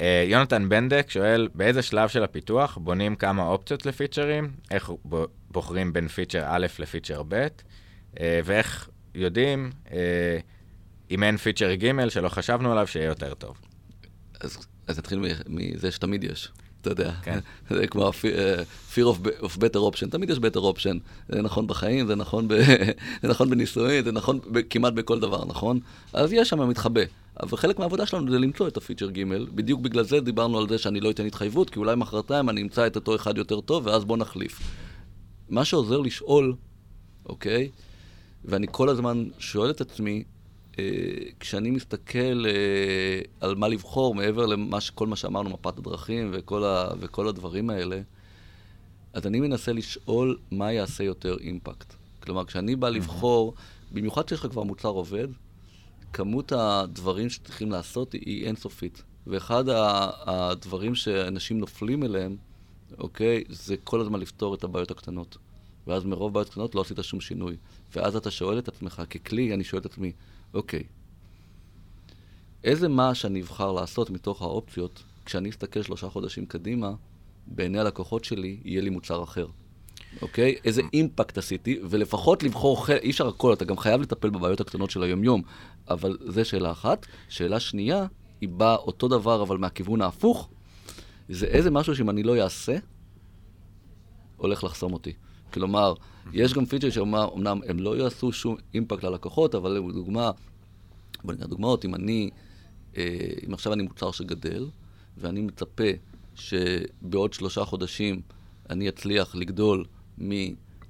אה, יונתן בנדק שואל, באיזה שלב של הפיתוח בונים כמה אופציות לפיצ'רים? איך בוחרים בין פיצ'ר א' לפיצ'ר ב'? אה, ואיך יודעים אה, אם אין פיצ'ר ג' שלא חשבנו עליו שיהיה יותר טוב? אז אז נתחיל מזה שתמיד יש, אתה יודע. כן. זה כמו אה, fear of of better option, תמיד יש better option. זה נכון בחיים, זה נכון, ב- זה נכון בנישואים, זה נכון ב- כמעט בכל דבר, נכון? אז יש שם מתחבא. אבל חלק מהעבודה שלנו זה למצוא את הפיצ'ר ג', בדיוק בגלל זה דיברנו על זה שאני לא אתן התחייבות, כי אולי מחרתיים אני אמצא את אותו אחד יותר טוב, ואז בוא נחליף. מה שעוזר לשאול, אוקיי? ואני כל הזמן שואל את עצמי, כשאני מסתכל אה, על מה לבחור, מעבר לכל מה שאמרנו, מפת הדרכים וכל, ה, וכל הדברים האלה, אז אני מנסה לשאול מה יעשה יותר אימפקט. כלומר, כשאני בא לבחור, במיוחד כשיש לך כבר מוצר עובד, כמות הדברים שצריכים לעשות היא אינסופית. ואחד הדברים שאנשים נופלים אליהם, אוקיי, זה כל הזמן לפתור את הבעיות הקטנות. ואז מרוב בעיות קטנות לא עשית שום שינוי. ואז אתה שואל את עצמך, ככלי, אני שואל את עצמי, אוקיי, איזה מה שאני אבחר לעשות מתוך האופציות, כשאני אסתכל שלושה חודשים קדימה, בעיני הלקוחות שלי יהיה לי מוצר אחר. אוקיי? איזה אימפקט עשיתי, ולפחות לבחור, אי אפשר הכל, אתה גם חייב לטפל בבעיות הקטנות של היומיום, אבל זה שאלה אחת. שאלה שנייה, היא באה אותו דבר, אבל מהכיוון ההפוך, זה איזה משהו שאם אני לא אעשה, הולך לחסום אותי. כלומר, יש גם פיצ'ר שאומנם הם לא יעשו שום אימפקט ללקוחות, אבל לדוגמה, בוא נראה דוגמאות, אם אני, אה, אם עכשיו אני מוצר שגדל, ואני מצפה שבעוד שלושה חודשים אני אצליח לגדול מ...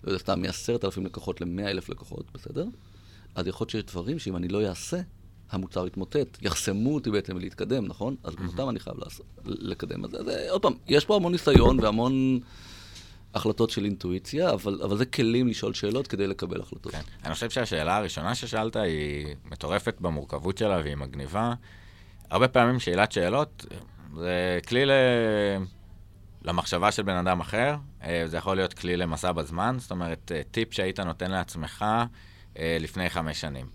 לא יודע, סתם, מ-10,000 לקוחות ל-100,000 לקוחות, בסדר? אז יכול להיות שיש דברים שאם אני לא אעשה, המוצר יתמוטט, יחסמו אותי בעצם להתקדם, נכון? אז גם אותם אני חייב לעשות, לקדם. אז זה, עוד פעם, יש פה המון ניסיון והמון החלטות של אינטואיציה, אבל, אבל זה כלים לשאול שאלות כדי לקבל החלטות. כן. אני חושב שהשאלה הראשונה ששאלת היא מטורפת במורכבות שלה והיא מגניבה. הרבה פעמים שאלת שאלות זה כלי ל... למחשבה של בן אדם אחר, אה, זה יכול להיות כלי למסע בזמן, זאת אומרת, אה, טיפ שהיית נותן לעצמך אה, לפני חמש שנים.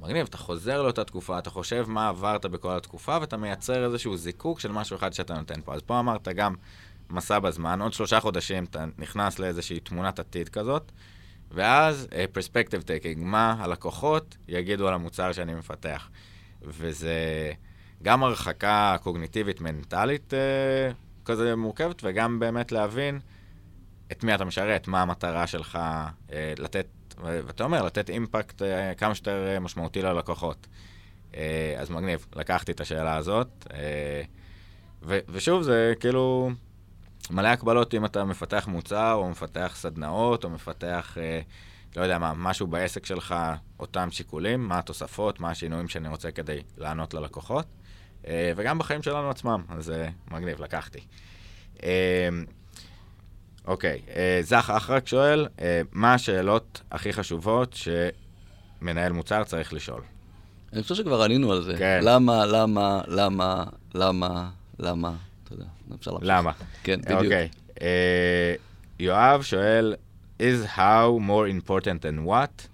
מגניב, אתה חוזר לאותה תקופה, אתה חושב מה עברת בכל התקופה, ואתה מייצר איזשהו זיקוק של משהו אחד שאתה נותן פה. אז פה אמרת גם מסע בזמן, עוד שלושה חודשים אתה נכנס לאיזושהי תמונת עתיד כזאת, ואז perspective uh, taking, מה הלקוחות יגידו על המוצר שאני מפתח. וזה גם הרחקה קוגניטיבית מנטלית uh, כזה מורכבת, וגם באמת להבין את מי אתה משרת, מה המטרה שלך uh, לתת, ואתה אומר, לתת אימפקט uh, כמה שיותר משמעותי ללקוחות. Uh, אז מגניב, לקחתי את השאלה הזאת. Uh, ושוב, זה כאילו מלא הקבלות אם אתה מפתח מוצר, או מפתח סדנאות, או מפתח, אה, לא יודע מה, משהו בעסק שלך, אותם שיקולים, מה התוספות, מה השינויים שאני רוצה כדי לענות ללקוחות, אה, וגם בחיים שלנו עצמם, אז אה, מגניב, לקחתי. אה, אוקיי, אה, זך אחרק שואל, אה, מה השאלות הכי חשובות שמנהל מוצר צריך לשאול? אני חושב שכבר ענינו על זה. כן. למה, למה, למה, למה, למה, אתה יודע, אפשר להמשיך. למה? כן, בדיוק. אוקיי. אה, יואב שואל, is how more important than what?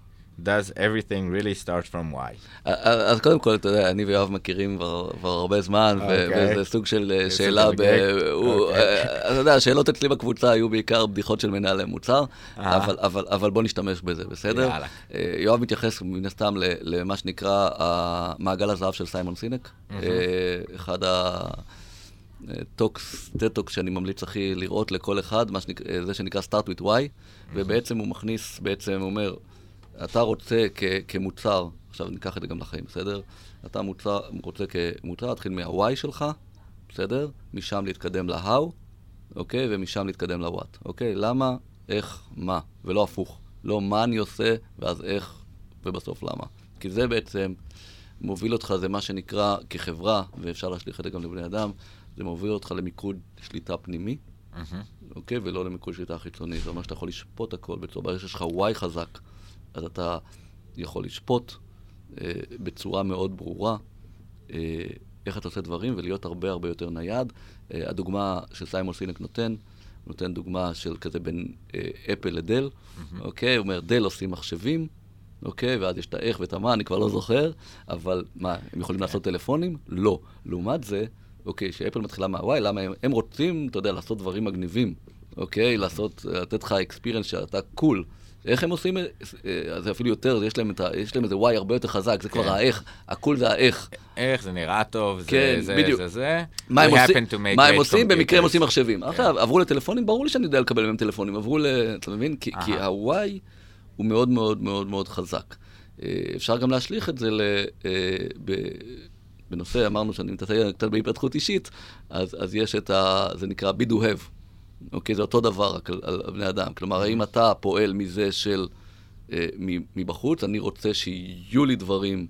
does everything really start from why? אז קודם כל, אתה יודע, אני ויואב מכירים כבר הרבה זמן, אוקיי. וזה סוג של אה, שאלה, אוקיי. אה, אתה יודע, השאלות אצלי בקבוצה היו בעיקר בדיחות של מנהלי מוצר. אבל- בוא נשתמש בזה, בסדר? יואב מתייחס מן הסתם למה שנקרא המעגל הזהב של סיימון סינק, אחד ה... talks, TED talks שאני ממליץ הכי לראות לכל אחד, שנק... זה שנקרא start with why, ובעצם הוא מכניס, בעצם הוא אומר, אתה רוצה כ... כמוצר, עכשיו ניקח את זה גם לחיים, בסדר? אתה מוצר, רוצה כמוצר, להתחיל מה-why שלך, בסדר? משם להתקדם ל-how, אוקיי? ומשם להתקדם ל-what, אוקיי? למה, איך, מה, ולא הפוך. לא מה אני עושה, ואז איך, ובסוף למה. כי זה בעצם מוביל אותך, זה מה שנקרא כחברה, ואפשר להשליך את זה גם לבני אדם, זה מוביל אותך למיקוד שליטה פנימי, מהמם. אוקיי? ולא למיקוד שליטה חיצוני. זה אומר שאתה יכול לשפוט הכל בצורה, ברגע שיש לך וואי חזק, אז אתה יכול לשפוט אה, בצורה מאוד ברורה אה, איך אתה עושה דברים ולהיות הרבה הרבה יותר נייד. אה, הדוגמה שסיימון סינק נותן, נותן דוגמה של כזה בין אפל לדל, אוקיי? הוא אומר, דל עושים מחשבים, אוקיי? ואז יש את האיך ואת המה, אני כבר לא זוכר, אבל מה, הם יכולים לעשות טלפונים? לא. לעומת זה, אוקיי, שאפל מתחילה מה-why, למה הם, הם רוצים, אתה יודע, לעשות דברים מגניבים, אוקיי? לעשות, לתת לך experience שאתה cool. איך הם עושים, אה, זה אפילו יותר, יש להם, ה, יש להם איזה וואי הרבה יותר חזק, זה כבר כן. האיך, הקול זה האיך. איך, זה נראה טוב, כן, זה, בדיוק. זה, זה. מה הם עושים, מה הם עושים? במקרה הם עושים מחשבים. כן. עכשיו, עברו לטלפונים, ברור לי שאני יודע לקבל מהם טלפונים, עברו ל... אתה מבין? כי, כי הוואי הוא מאוד מאוד מאוד מאוד חזק. אה, אפשר גם להשליך את זה ל... אה, בנושא, אמרנו שאני מתעסק קצת בהתפתחות אישית, אז, אז יש את ה... זה נקרא be do have. אוקיי? זה אותו דבר רק על, על בני אדם. כלומר, האם אתה פועל מזה של... אה, מבחוץ, אני רוצה שיהיו לי דברים,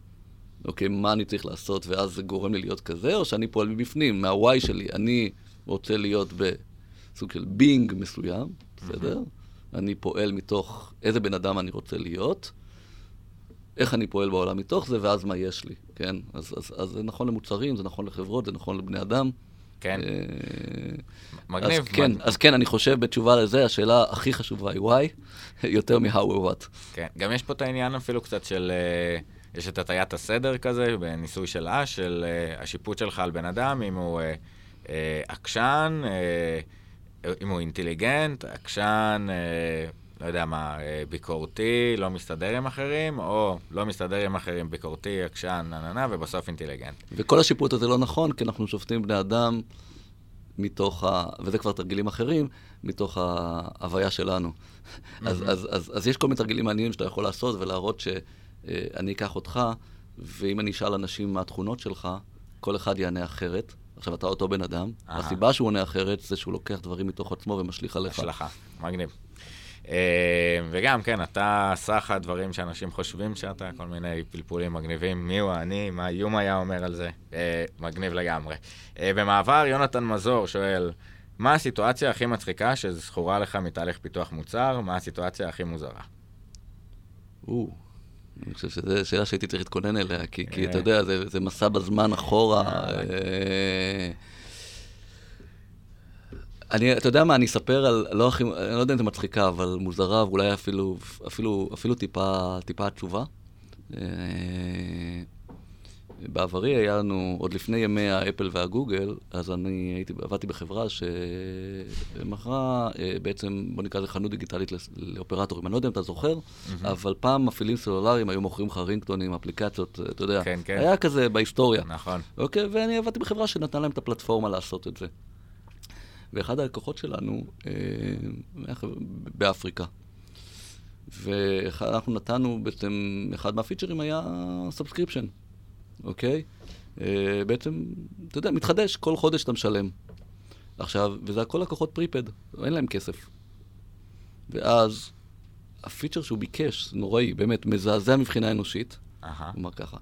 אוקיי, מה אני צריך לעשות, ואז זה גורם לי להיות כזה, או שאני פועל מבפנים, מהוואי שלי. אני רוצה להיות בסוג של בינג מסוים, בסדר? Mm-hmm. אני פועל מתוך איזה בן אדם אני רוצה להיות, איך אני פועל בעולם מתוך זה, ואז מה יש לי, כן? אז, אז, אז זה נכון למוצרים, זה נכון לחברות, זה נכון לבני אדם. כן. אה, מגניב. אז כן, אז כן, אני חושב בתשובה לזה, השאלה הכי חשובה היא why, יותר מ-how or what. כן, גם יש פה את העניין אפילו קצת של... אה, יש את הטיית הסדר כזה, בניסוי של אש, של אה, השיפוט שלך על בן אדם, אם הוא עקשן, אם הוא אינטליגנט, עקשן, לא יודע מה, אה, ביקורתי, לא מסתדר עם אחרים, או לא מסתדר עם אחרים, ביקורתי, עקשן, נה ובסוף אינטליגנט. וכל השיפוט הזה לא נכון, כי אנחנו שופטים בני אדם מתוך ה... וזה כבר תרגילים אחרים, מתוך ההוויה שלנו. אז, אז, אז, אז יש כל מיני תרגילים מעניינים שאתה יכול לעשות ולהראות שאני אקח אותך, ואם אני אשאל אנשים מה התכונות שלך, כל אחד יענה אחרת. עכשיו, אתה אותו בן אדם, הסיבה שהוא עונה אחרת זה שהוא לוקח דברים מתוך עצמו ומשליך עליך. השלכה, מגניב. אה, וגם, כן, אתה סך הדברים שאנשים חושבים שאתה, כל מיני פלפולים מגניבים, מי הוא אני, מה איום היה אומר על זה, אה, מגניב לגמרי. אה, במעבר, יונתן מזור שואל, מה הסיטואציה הכי מצחיקה שזכורה לך מתהליך פיתוח מוצר? מה הסיטואציה הכי מוזרה? או, אני חושב שזו שאלה שהייתי צריך להתכונן אליה, כי, כי אתה יודע, זה, זה מסע בזמן אחורה. אני, אתה יודע מה, אני אספר על, לא הכי, אני לא יודע אם זה מצחיקה, אבל מוזרה, ואולי אפילו, אפילו, אפילו טיפה, טיפה עצובה. אה, בעברי היה לנו, עוד לפני ימי האפל והגוגל, אז אני הייתי, עבדתי בחברה שמכרה אה, בעצם, בוא נקרא לזה חנות דיגיטלית לאופרטורים. אני לא יודע אם אתה זוכר, mm-hmm. אבל פעם מפעילים סלולריים היו מוכרים לך רינגטונים, אפליקציות, אתה יודע. כן, כן. היה כזה בהיסטוריה. נכון. אוקיי, ואני עבדתי בחברה שנתנה להם את הפלטפורמה לעשות את זה. ואחד הלקוחות שלנו אה, באפריקה. ואנחנו נתנו בעצם, אחד מהפיצ'רים היה subscription, אוקיי? אה, בעצם, אתה יודע, מתחדש, כל חודש אתה משלם. עכשיו, וזה הכל לקוחות prepaid, אין להם כסף. ואז הפיצ'ר שהוא ביקש, נוראי, באמת, מזעזע מבחינה אנושית, הוא אמר ככה,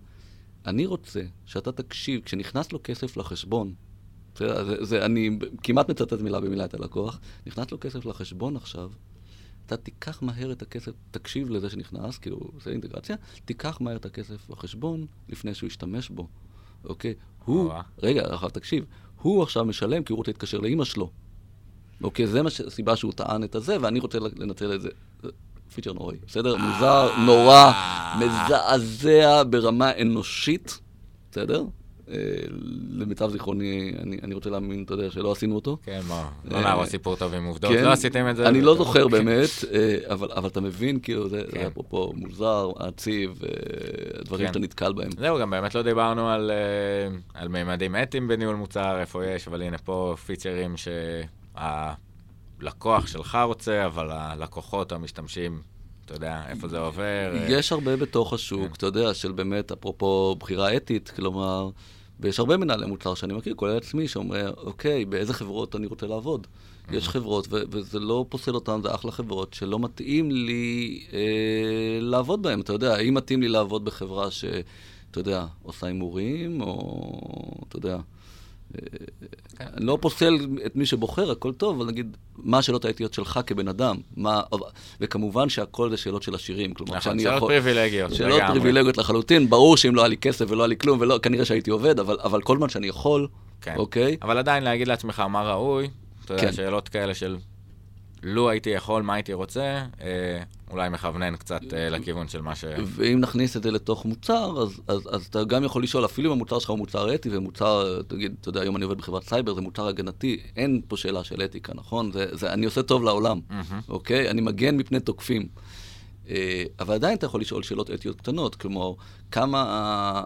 אני רוצה שאתה תקשיב, כשנכנס לו כסף לחשבון, זה, זה, זה, אני כמעט מצטט מילה במילה את הלקוח. נכנס לו כסף לחשבון עכשיו, אתה תיקח מהר את הכסף, תקשיב לזה שנכנס, כאילו, זה אינטגרציה, תיקח מהר את הכסף לחשבון לפני שהוא ישתמש בו, אוקיי? הוא, רגע, עכשיו תקשיב, הוא עכשיו משלם כי הוא רוצה להתקשר לאימא שלו. אוקיי, זה הסיבה שהוא טען את הזה, ואני רוצה לנצל את זה. פיצ'ר נוראי, בסדר? מוזר, נורא, מזעזע ברמה אנושית, בסדר? אה, למיטב זיכרוני, אני, אני רוצה להאמין, אתה יודע, שלא עשינו אותו. כן, מה, לא נעבור סיפור טוב עם עובדות, כן, לא עשיתם את זה. אני לא זוכר באמת, אה, אבל, אבל אתה מבין, כאילו, זה, כן. זה אפרופו מוזר, עצוב, אה, דברים כן. שאתה נתקל בהם. זהו, גם באמת לא דיברנו על, על מימדים אתיים בניהול מוצר, איפה יש, אבל הנה פה פיצ'רים שהלקוח שלך רוצה, אבל הלקוחות המשתמשים אתה יודע, איפה זה עובר. יש הרבה בתוך השוק, כן. אתה יודע, של באמת, אפרופו בחירה אתית, כלומר, ויש הרבה מנהלי מוצר שאני מכיר, כולל עצמי, שאומר, אוקיי, באיזה חברות אני רוצה לעבוד? יש mm-hmm. חברות, ו- וזה לא פוסל אותן, זה אחלה חברות, שלא מתאים לי אה, לעבוד בהן. אתה יודע, האם מתאים לי לעבוד בחברה שאתה יודע, עושה הימורים, או אתה יודע. אני לא פוסל את מי שבוחר, הכל טוב, אבל נגיד, מה השאלות האתיות שלך כבן אדם? מה, וכמובן שהכל זה שאלות של עשירים. כלומר, נכון, שאני שאלות יכול... פריבילגיות. שאלות פריבילגיות לחלוטין. ברור שאם לא היה לי כסף ולא היה לי כלום, ולא, כנראה שהייתי עובד, אבל, אבל כל זמן שאני יכול, כן. אוקיי? אבל עדיין להגיד לעצמך מה ראוי, אתה יודע, כן. שאלות כאלה של לו הייתי יכול, מה הייתי רוצה, אה, אולי מכוונן קצת אה, לכיוון של מה ש... ואם נכניס את זה לתוך מוצר, אז, אז, אז אתה גם יכול לשאול, אפילו אם המוצר שלך הוא מוצר אתי, ומוצר, תגיד, אתה יודע, היום אני עובד בחברת סייבר, זה מוצר הגנתי, אין פה שאלה של אתיקה, נכון? זה, זה, אני עושה טוב לעולם. אוקיי? אני מגן מפני תוקפים. אה, אבל עדיין אתה יכול לשאול שאלות אתיות קטנות, כמו כמה,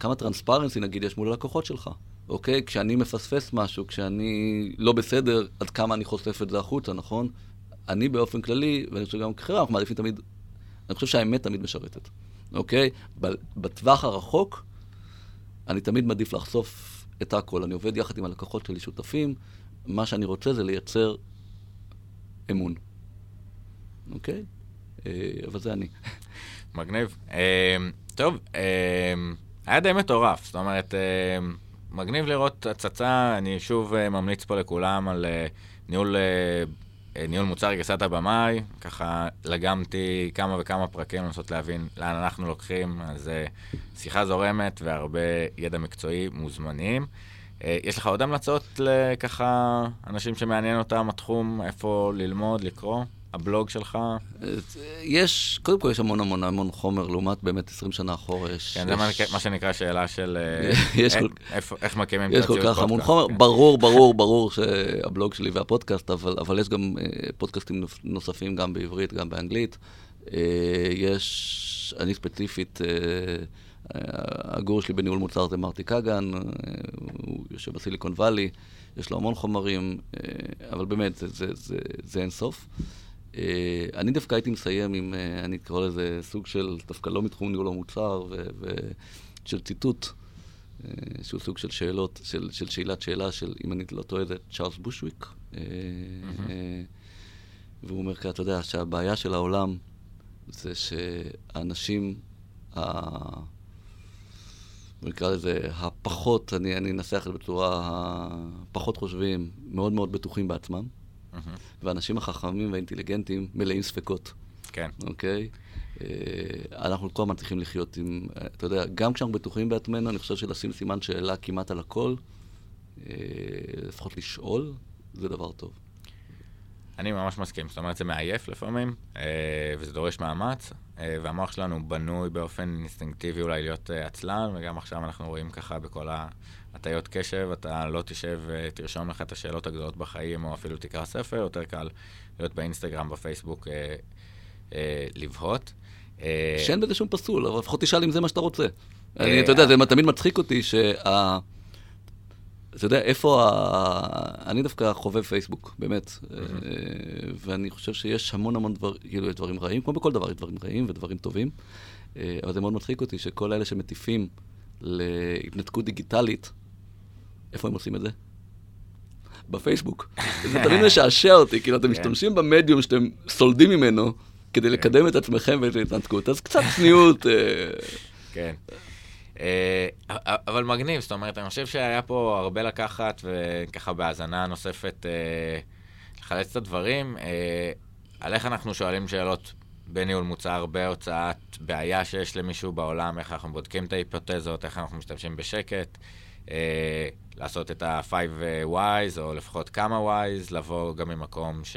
כמה טרנספרנסי, נגיד, יש מול הלקוחות שלך, אוקיי? כשאני מפספס משהו, כשאני לא בסדר, עד כמה אני חושף את זה החוצה, נכון? אני באופן כללי, ואני חושב גם כחברה, אנחנו מעדיפים תמיד, אני חושב שהאמת תמיד משרתת, אוקיי? בטווח הרחוק, אני תמיד מעדיף לחשוף את הכל. אני עובד יחד עם הלקוחות שלי, שותפים, מה שאני רוצה זה לייצר אמון, אוקיי? אה, אבל זה אני. מגניב. אה, טוב, אה, היה די מטורף, זאת אומרת, מגניב לראות הצצה, אני שוב אה, ממליץ פה לכולם על אה, ניהול, אה, ניהול מוצר גרסת הבמאי, ככה לגמתי כמה וכמה פרקים לנסות להבין לאן אנחנו לוקחים, אז שיחה זורמת והרבה ידע מקצועי מוזמנים. יש לך עוד המלצות לככה אנשים שמעניין אותם התחום, איפה ללמוד, לקרוא? הבלוג שלך? יש, קודם כל יש המון המון המון חומר, לעומת באמת 20 שנה אחורה, יש... כן, זה מה- יש- שנקרא שאלה של אה, יש אה, כל- איפה- איך מקימים יש כל כך המון פודקאסט, חומר, כן. ברור, ברור, ברור שהבלוג שלי והפודקאסט, אבל, אבל יש גם אה, פודקאסטים נוס- נוספים גם בעברית, גם באנגלית. אה, יש, אני ספציפית, אה, אה, הגור שלי בניהול מוצר זה מרטי קגן, אה, הוא יושב בסיליקון וואלי, יש לו המון חומרים, אה, אבל באמת, זה, זה, זה, זה אין סוף. אה, אני דווקא הייתי מסיים עם, אה, אני אקרא לזה סוג של, דווקא לא מתחום ניהול המוצר, ו- ו- של ציטוט. אה, שהוא סוג של שאלות, של, של שאלת שאלה, של, אם אני לא טועה, זה צ'ארלס בושוויק. אה, אה, והוא אומר אתה יודע, שהבעיה של העולם זה שהאנשים, ה- נקרא לזה, הפחות, אני אני אנסח את זה בצורה הפחות חושבים, מאוד מאוד בטוחים בעצמם, מהמם. והאנשים החכמים והאינטליגנטים מלאים ספקות. כן. אוקיי? אה, אנחנו כל הזמן צריכים לחיות עם, אה, אתה יודע, גם כשאנחנו בטוחים בעצמנו, אני חושב שלשים סימן שאלה כמעט על הכל, אה, לפחות לשאול, זה דבר טוב. אני ממש מסכים, זאת אומרת, זה מעייף לפעמים, וזה דורש מאמץ, והמוח שלנו בנוי באופן אינסטינקטיבי אולי להיות עצלן, וגם עכשיו אנחנו רואים ככה בכל ההטיות קשב, אתה לא תשב ותרשום לך את השאלות הגדולות בחיים, או אפילו תקרא ספר, יותר קל להיות באינסטגרם, בפייסבוק, אה, אה, לבהות. אה, שאין בזה שום פסול, אבל לפחות תשאל אם זה מה שאתה רוצה. אה, אני, אתה יודע, זה תמיד מצחיק אותי שה... אתה יודע, איפה ה... אני דווקא חובב פייסבוק, באמת. אה, ואני חושב שיש המון המון דברים, כאילו, יש דברים רעים, כמו בכל דבר, יש דברים רעים ודברים טובים. אה, אבל זה מאוד מצחיק אותי שכל אלה שמטיפים להתנתקות דיגיטלית, איפה הם עושים את זה? בפייסבוק. זה תמיד משעשע אותי, כאילו, אתם כן. משתמשים במדיום שאתם סולדים ממנו כדי לקדם את עצמכם ואת ההתנתקות, אז קצת צניעות. אה, כן. אה, אבל מגניב, זאת אומרת, אני חושב שהיה פה הרבה לקחת, וככה בהאזנה נוספת אה, לחלץ את הדברים. על איך אנחנו שואלים שאלות בניהול מוצר, בהוצאת בעיה שיש למישהו בעולם, איך אנחנו בודקים את ההיפותזות, איך אנחנו משתמשים בשקט, אה, לעשות את ה-5 wise, או לפחות כמה wise, לבוא גם ממקום ש...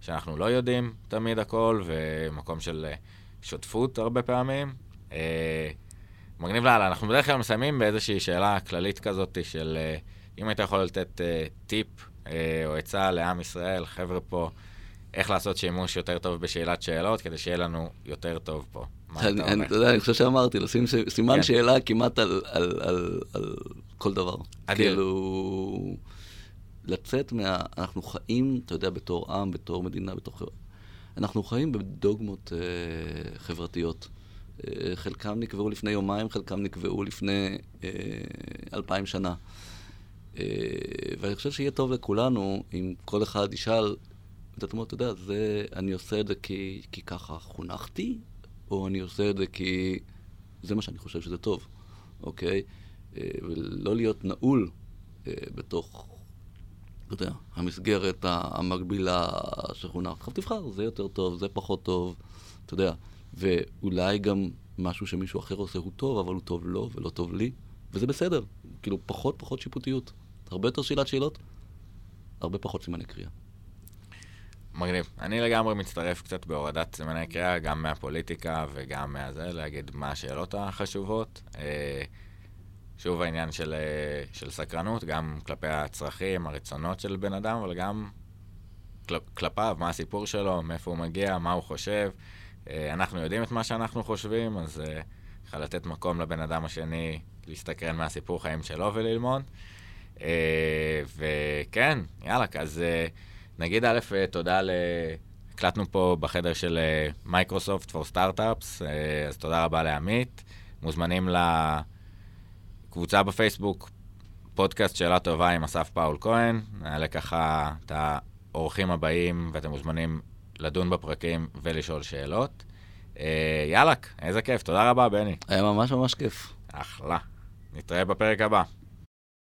שאנחנו לא יודעים תמיד הכל, ומקום של אה, שותפות הרבה פעמים. אה, מגניב לאללה, אנחנו בדרך כלל מסיימים באיזושהי שאלה כללית כזאת של אה, אם היית יכול לתת אה, טיפ אה, או עצה לעם ישראל, חבר'ה פה, איך לעשות שימוש יותר טוב בשאלת שאלות, כדי שיהיה לנו יותר טוב פה. מה אני, אתה אומר? אתה יודע, אני חושב שאמרתי, לשים סימן כן. שאלה כמעט על, כל דבר. כאילו, לצאת מה... אנחנו חיים, אתה יודע, בתור עם, בתור מדינה, בתור חברה. אנחנו חיים בדוגמות אה, חברתיות. אה, חלקם נקבעו לפני יומיים, חלקם נקבעו לפני אה, אלפיים שנה. אה, ואני חושב שיהיה טוב לכולנו אם כל אחד ישאל, את עצמו, אתה יודע, זה, אני עושה את זה כי, כי ככה חונכתי, או אני עושה את זה כי זה מה שאני חושב שזה טוב, אוקיי? אה, ולא להיות נעול אה, בתוך, אתה יודע, המסגרת המקבילה שחונך. עכשיו תבחר, זה יותר טוב, זה פחות טוב, אתה יודע. ואולי גם משהו שמישהו אחר עושה הוא טוב, אבל הוא טוב לו ולא טוב לי, וזה בסדר. כאילו, פחות פחות שיפוטיות. הרבה יותר שאלת שאלות, הרבה פחות סימני קריאה. מגניב. אני לגמרי מצטרף קצת בהורדת סימני קריאה, גם מהפוליטיקה וגם מהזה, להגיד מה השאלות החשובות. אה, שוב העניין של, אה, של סקרנות, גם כלפי הצרכים, הרצונות של בן אדם, אבל גם כל, כלפיו, מה הסיפור שלו, מאיפה הוא מגיע, מה הוא חושב. אה, אנחנו יודעים את מה שאנחנו חושבים, אז ככה לתת מקום לבן אדם השני להסתקרן מהסיפור חיים שלו וללמוד. וכן, יאללה, אז... נגיד א', אה, תודה ל... הקלטנו פה בחדר של מייקרוסופט פור סטארט-אפס, אז תודה רבה לעמית. מוזמנים לקבוצה בפייסבוק, פודקאסט שאלה טובה עם אסף פאול כהן. נעלה ככה את האורחים הבאים, ואתם מוזמנים לדון בפרקים ולשאול שאלות. אה, יאללה, איזה כיף, תודה רבה, בני. היה ממש ממש כיף. אחלה. נתראה בפרק הבא.